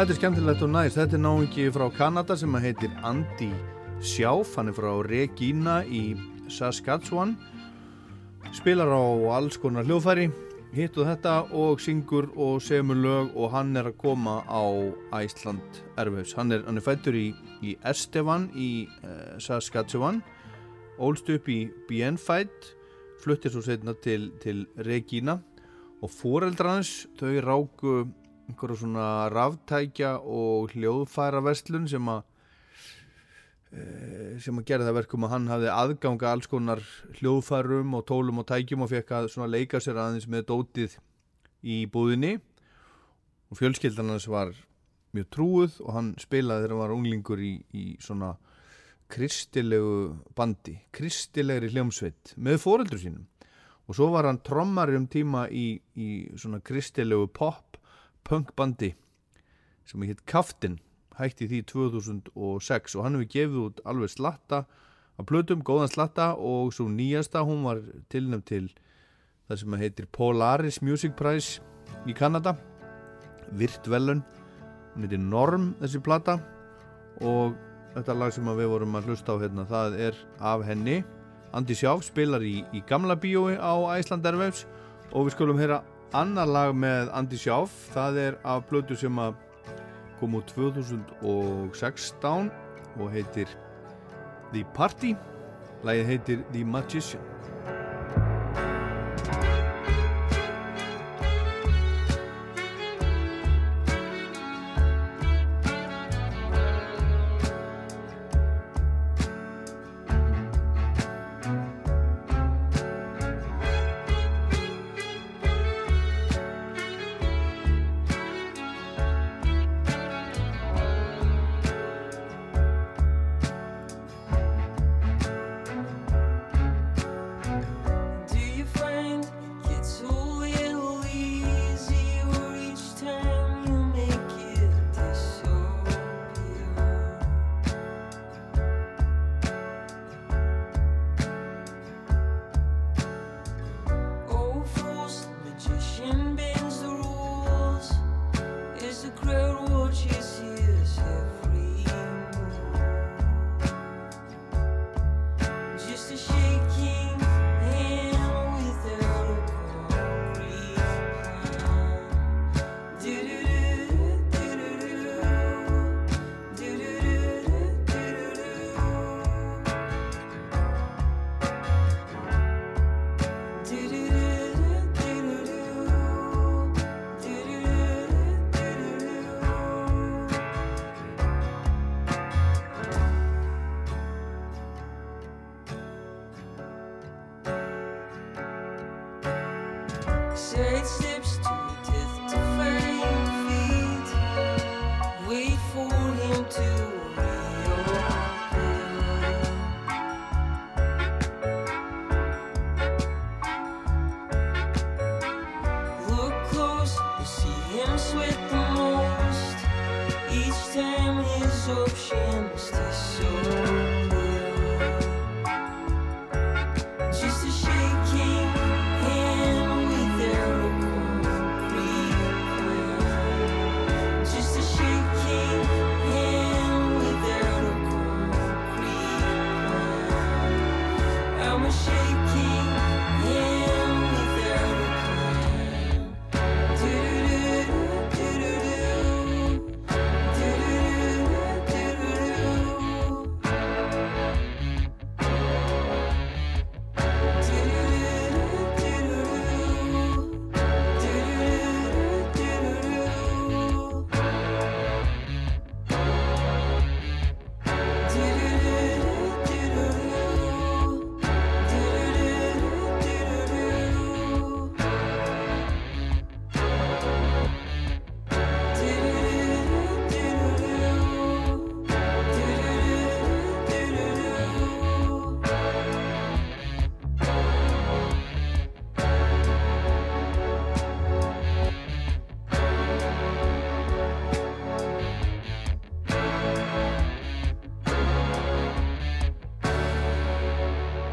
Þetta er skemmtilegt og næst, þetta er náingi frá Kanada sem heitir Andy Sjáf, hann er frá Regina í Saskatchewan. Spilar á alls konar hljóðfæri hitt og þetta og syngur og semur lög og hann er að koma á Æsland Erfus hann er, er fættur í, í Estevan í uh, Saskatchewan ólst upp í Bienfætt fluttir svo setna til, til Regina og fóreldrans þau ráku einhverju svona ráftækja og hljóðfæra verslun sem að eh, sem að gera það verkum að hann hafði aðganga alls konar hljóðfærum og tólum og tækjum og fekk að svona leika sér aðeins með dótið í búðinni. Og fjölskyldan hans var mjög trúið og hann spilaði þegar hann var unglingur í, í svona kristilegu bandi kristilegri hljómsveit með fóreldur sínum. Og svo var hann trommari um tíma í, í svona kristilegu pop punk bandi sem heit Kaftin hætti því 2006 og hann hefur gefið út alveg slatta af plötum, góðan slatta og svo nýjasta hún var tilnæmt til það sem heitir Polaris Music Prize í Kanada. Virt velun hún heitir Norm þessi plata. Og þetta lag sem við vorum að hlusta á hérna það er af henni. Andi Sjáf spilar í, í gamla bíói á Æsland Airwaves og við skulum heyra annar lag með Andi Sjáf það er af blödu sem að kom úr 2016 og heitir The Party. Lagið heitir The Magician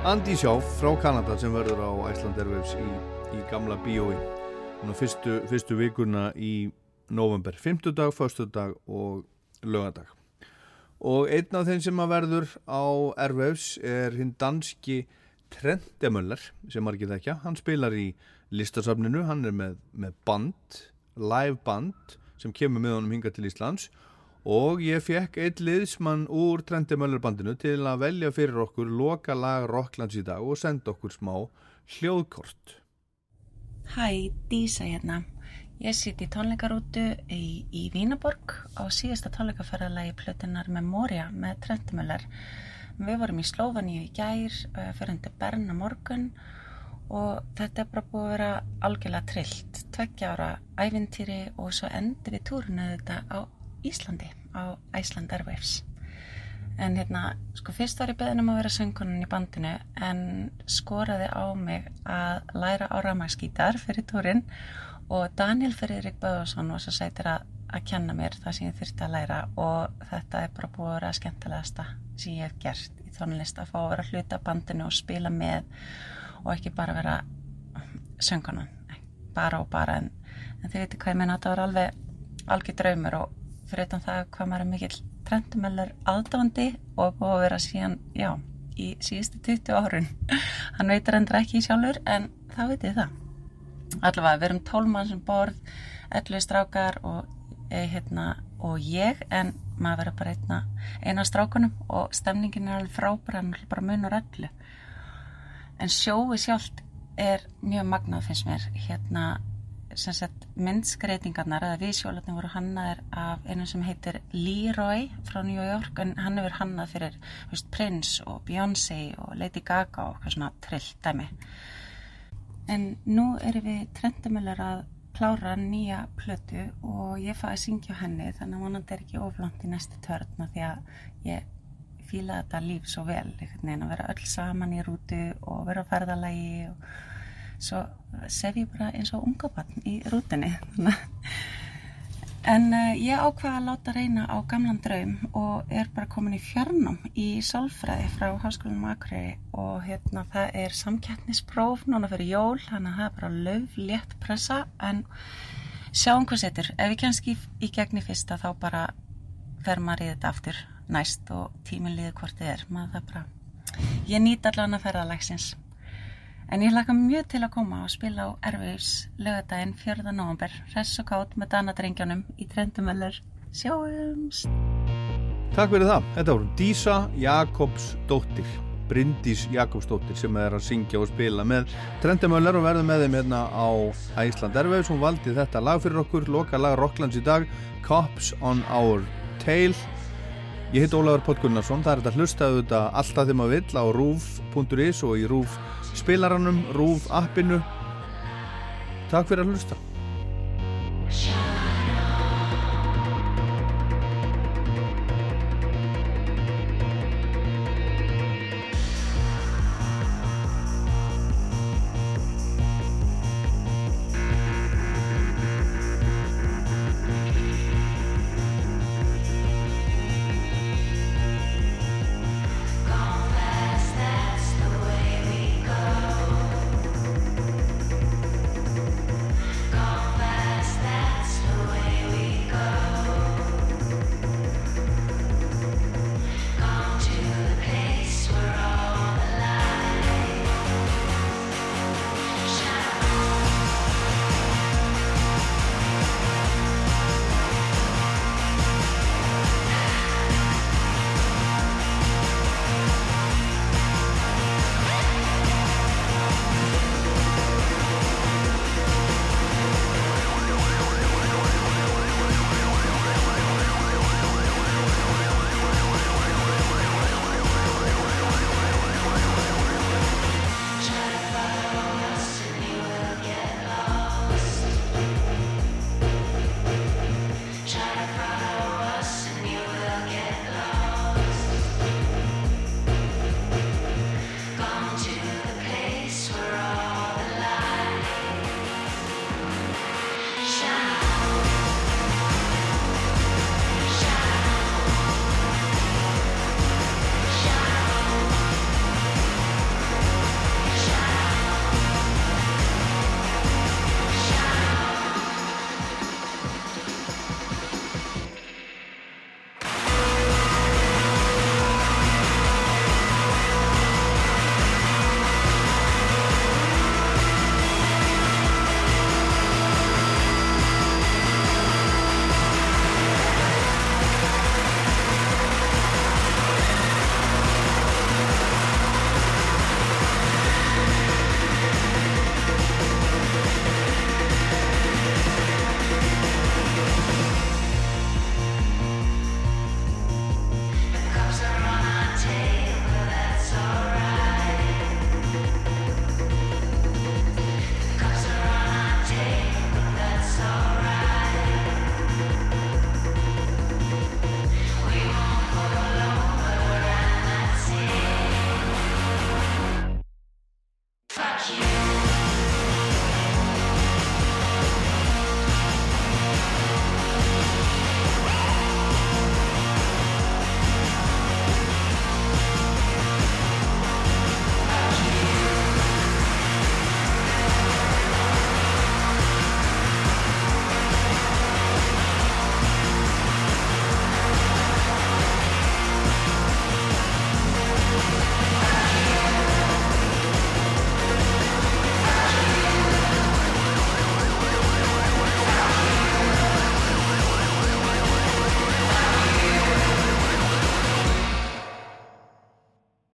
Andy Sjáf frá Kanada sem verður á Iceland Airwaves í, í gamla bíói. Fyrstu, fyrstu vikuna í november, fymtudag, föstudag og lögadag og einn af þeim sem að verður á Airwaves er hinn danski Trendemöller sem margir þekkja, hann spilar í listasafninu, hann er með, með band, live band sem kemur með honum hinga til Íslands og ég fekk einn liðsmann úr Trendemöller bandinu til að velja fyrir okkur loka lag Rocklands í dag og senda okkur smá hljóðkort Hæ, Dísa hérna. Ég sitt í tónleikarútu í, í Vínaborg á síðasta tónleikaferðalagi plötunar Memoria með Trendmöller. Við vorum í Slófaníu í gær, uh, fyrir hundi Berna morgun og þetta er bara búið að vera algjörlega trillt. Tveggja ára ævintýri og svo endur við túrunu þetta á Íslandi, á Iceland Airwaves. En hérna, sko fyrst var ég beðin um að vera söngkonan í bandinu en skoraði á mig að læra á ramaskítar fyrir túrin og Daniel Friðrik Böðarsson var svo sætir að, að kenna mér það sem ég þurfti að læra og þetta er bara búið að vera skemmtilegasta sem ég hef gert í tónlist að fá að vera hluta bandinu og spila með og ekki bara vera söngkonan, bara og bara en, en þið veitir hvað ég menna, þetta var alveg algjör draumur og fyrir utan það hvað maður er mikill Trendumöller aðdándi og búið að vera síðan, já, í síðustu 20 árun. Hann veitur endur ekki sjálfur en þá veitir það. Allavega, við erum tólmann sem borð, 11 strákar og, e, hérna, og ég en maður verður bara einna, eina strákunum og stemningin er alveg frábæra, er bara munur öllu. En sjói sjálft er mjög magnað finnst mér, hérna myndskreitingarnar eða vísjólarnir voru hannaðir af einu sem heitir Leroy frá New York en hann hefur hannað fyrir veist, Prince og Beyoncé og Lady Gaga og svona trillt dæmi. En nú erum við trendumölar að klára nýja plötu og ég fæði að syngja henni þannig að vonandi er ekki oflant í næstu törn því að ég fíla þetta líf svo vel að vera öll saman í rútu og vera á ferðalagi og svo sef ég bara eins og unga barn í rútinni en uh, ég ákvaða að láta reyna á gamlan draum og er bara komin í fjarnum í sálfræði frá Háskólanum Akureyri og hérna það er samkjætnispróf núna fyrir jól þannig að það er bara löf, létt pressa. En sjáum hvað setur. Ef við kannski í, gegni fyrsta þá bara fer maður í þetta aftur næst og tíminn liður hvort þið er. Maður það bara ég nýt allan að ferða lagsins En ég hlaka mjög til að koma og spila á Erfiðs lögadaginn 4. november, res og kátt með danadrengjanum í Trendumöller. Sjáumst! Takk fyrir það. Þetta voru Dísa Jakobsdóttir, Bryndís Jakobsdóttir sem er að syngja og spila með Trendumöller og verður með þeim hérna á Æsland Erfiðs. Hún valdi þetta lag fyrir okkur, loka lag Rocklands í dag, Cops on Our Tail. Ég heit Ólaður Pott Gunnarsson, það er þetta hlustaðu þetta alltaf þegar maður vill á rúf.is og í rúf spilaranum, rúf appinu. Takk fyrir að hlusta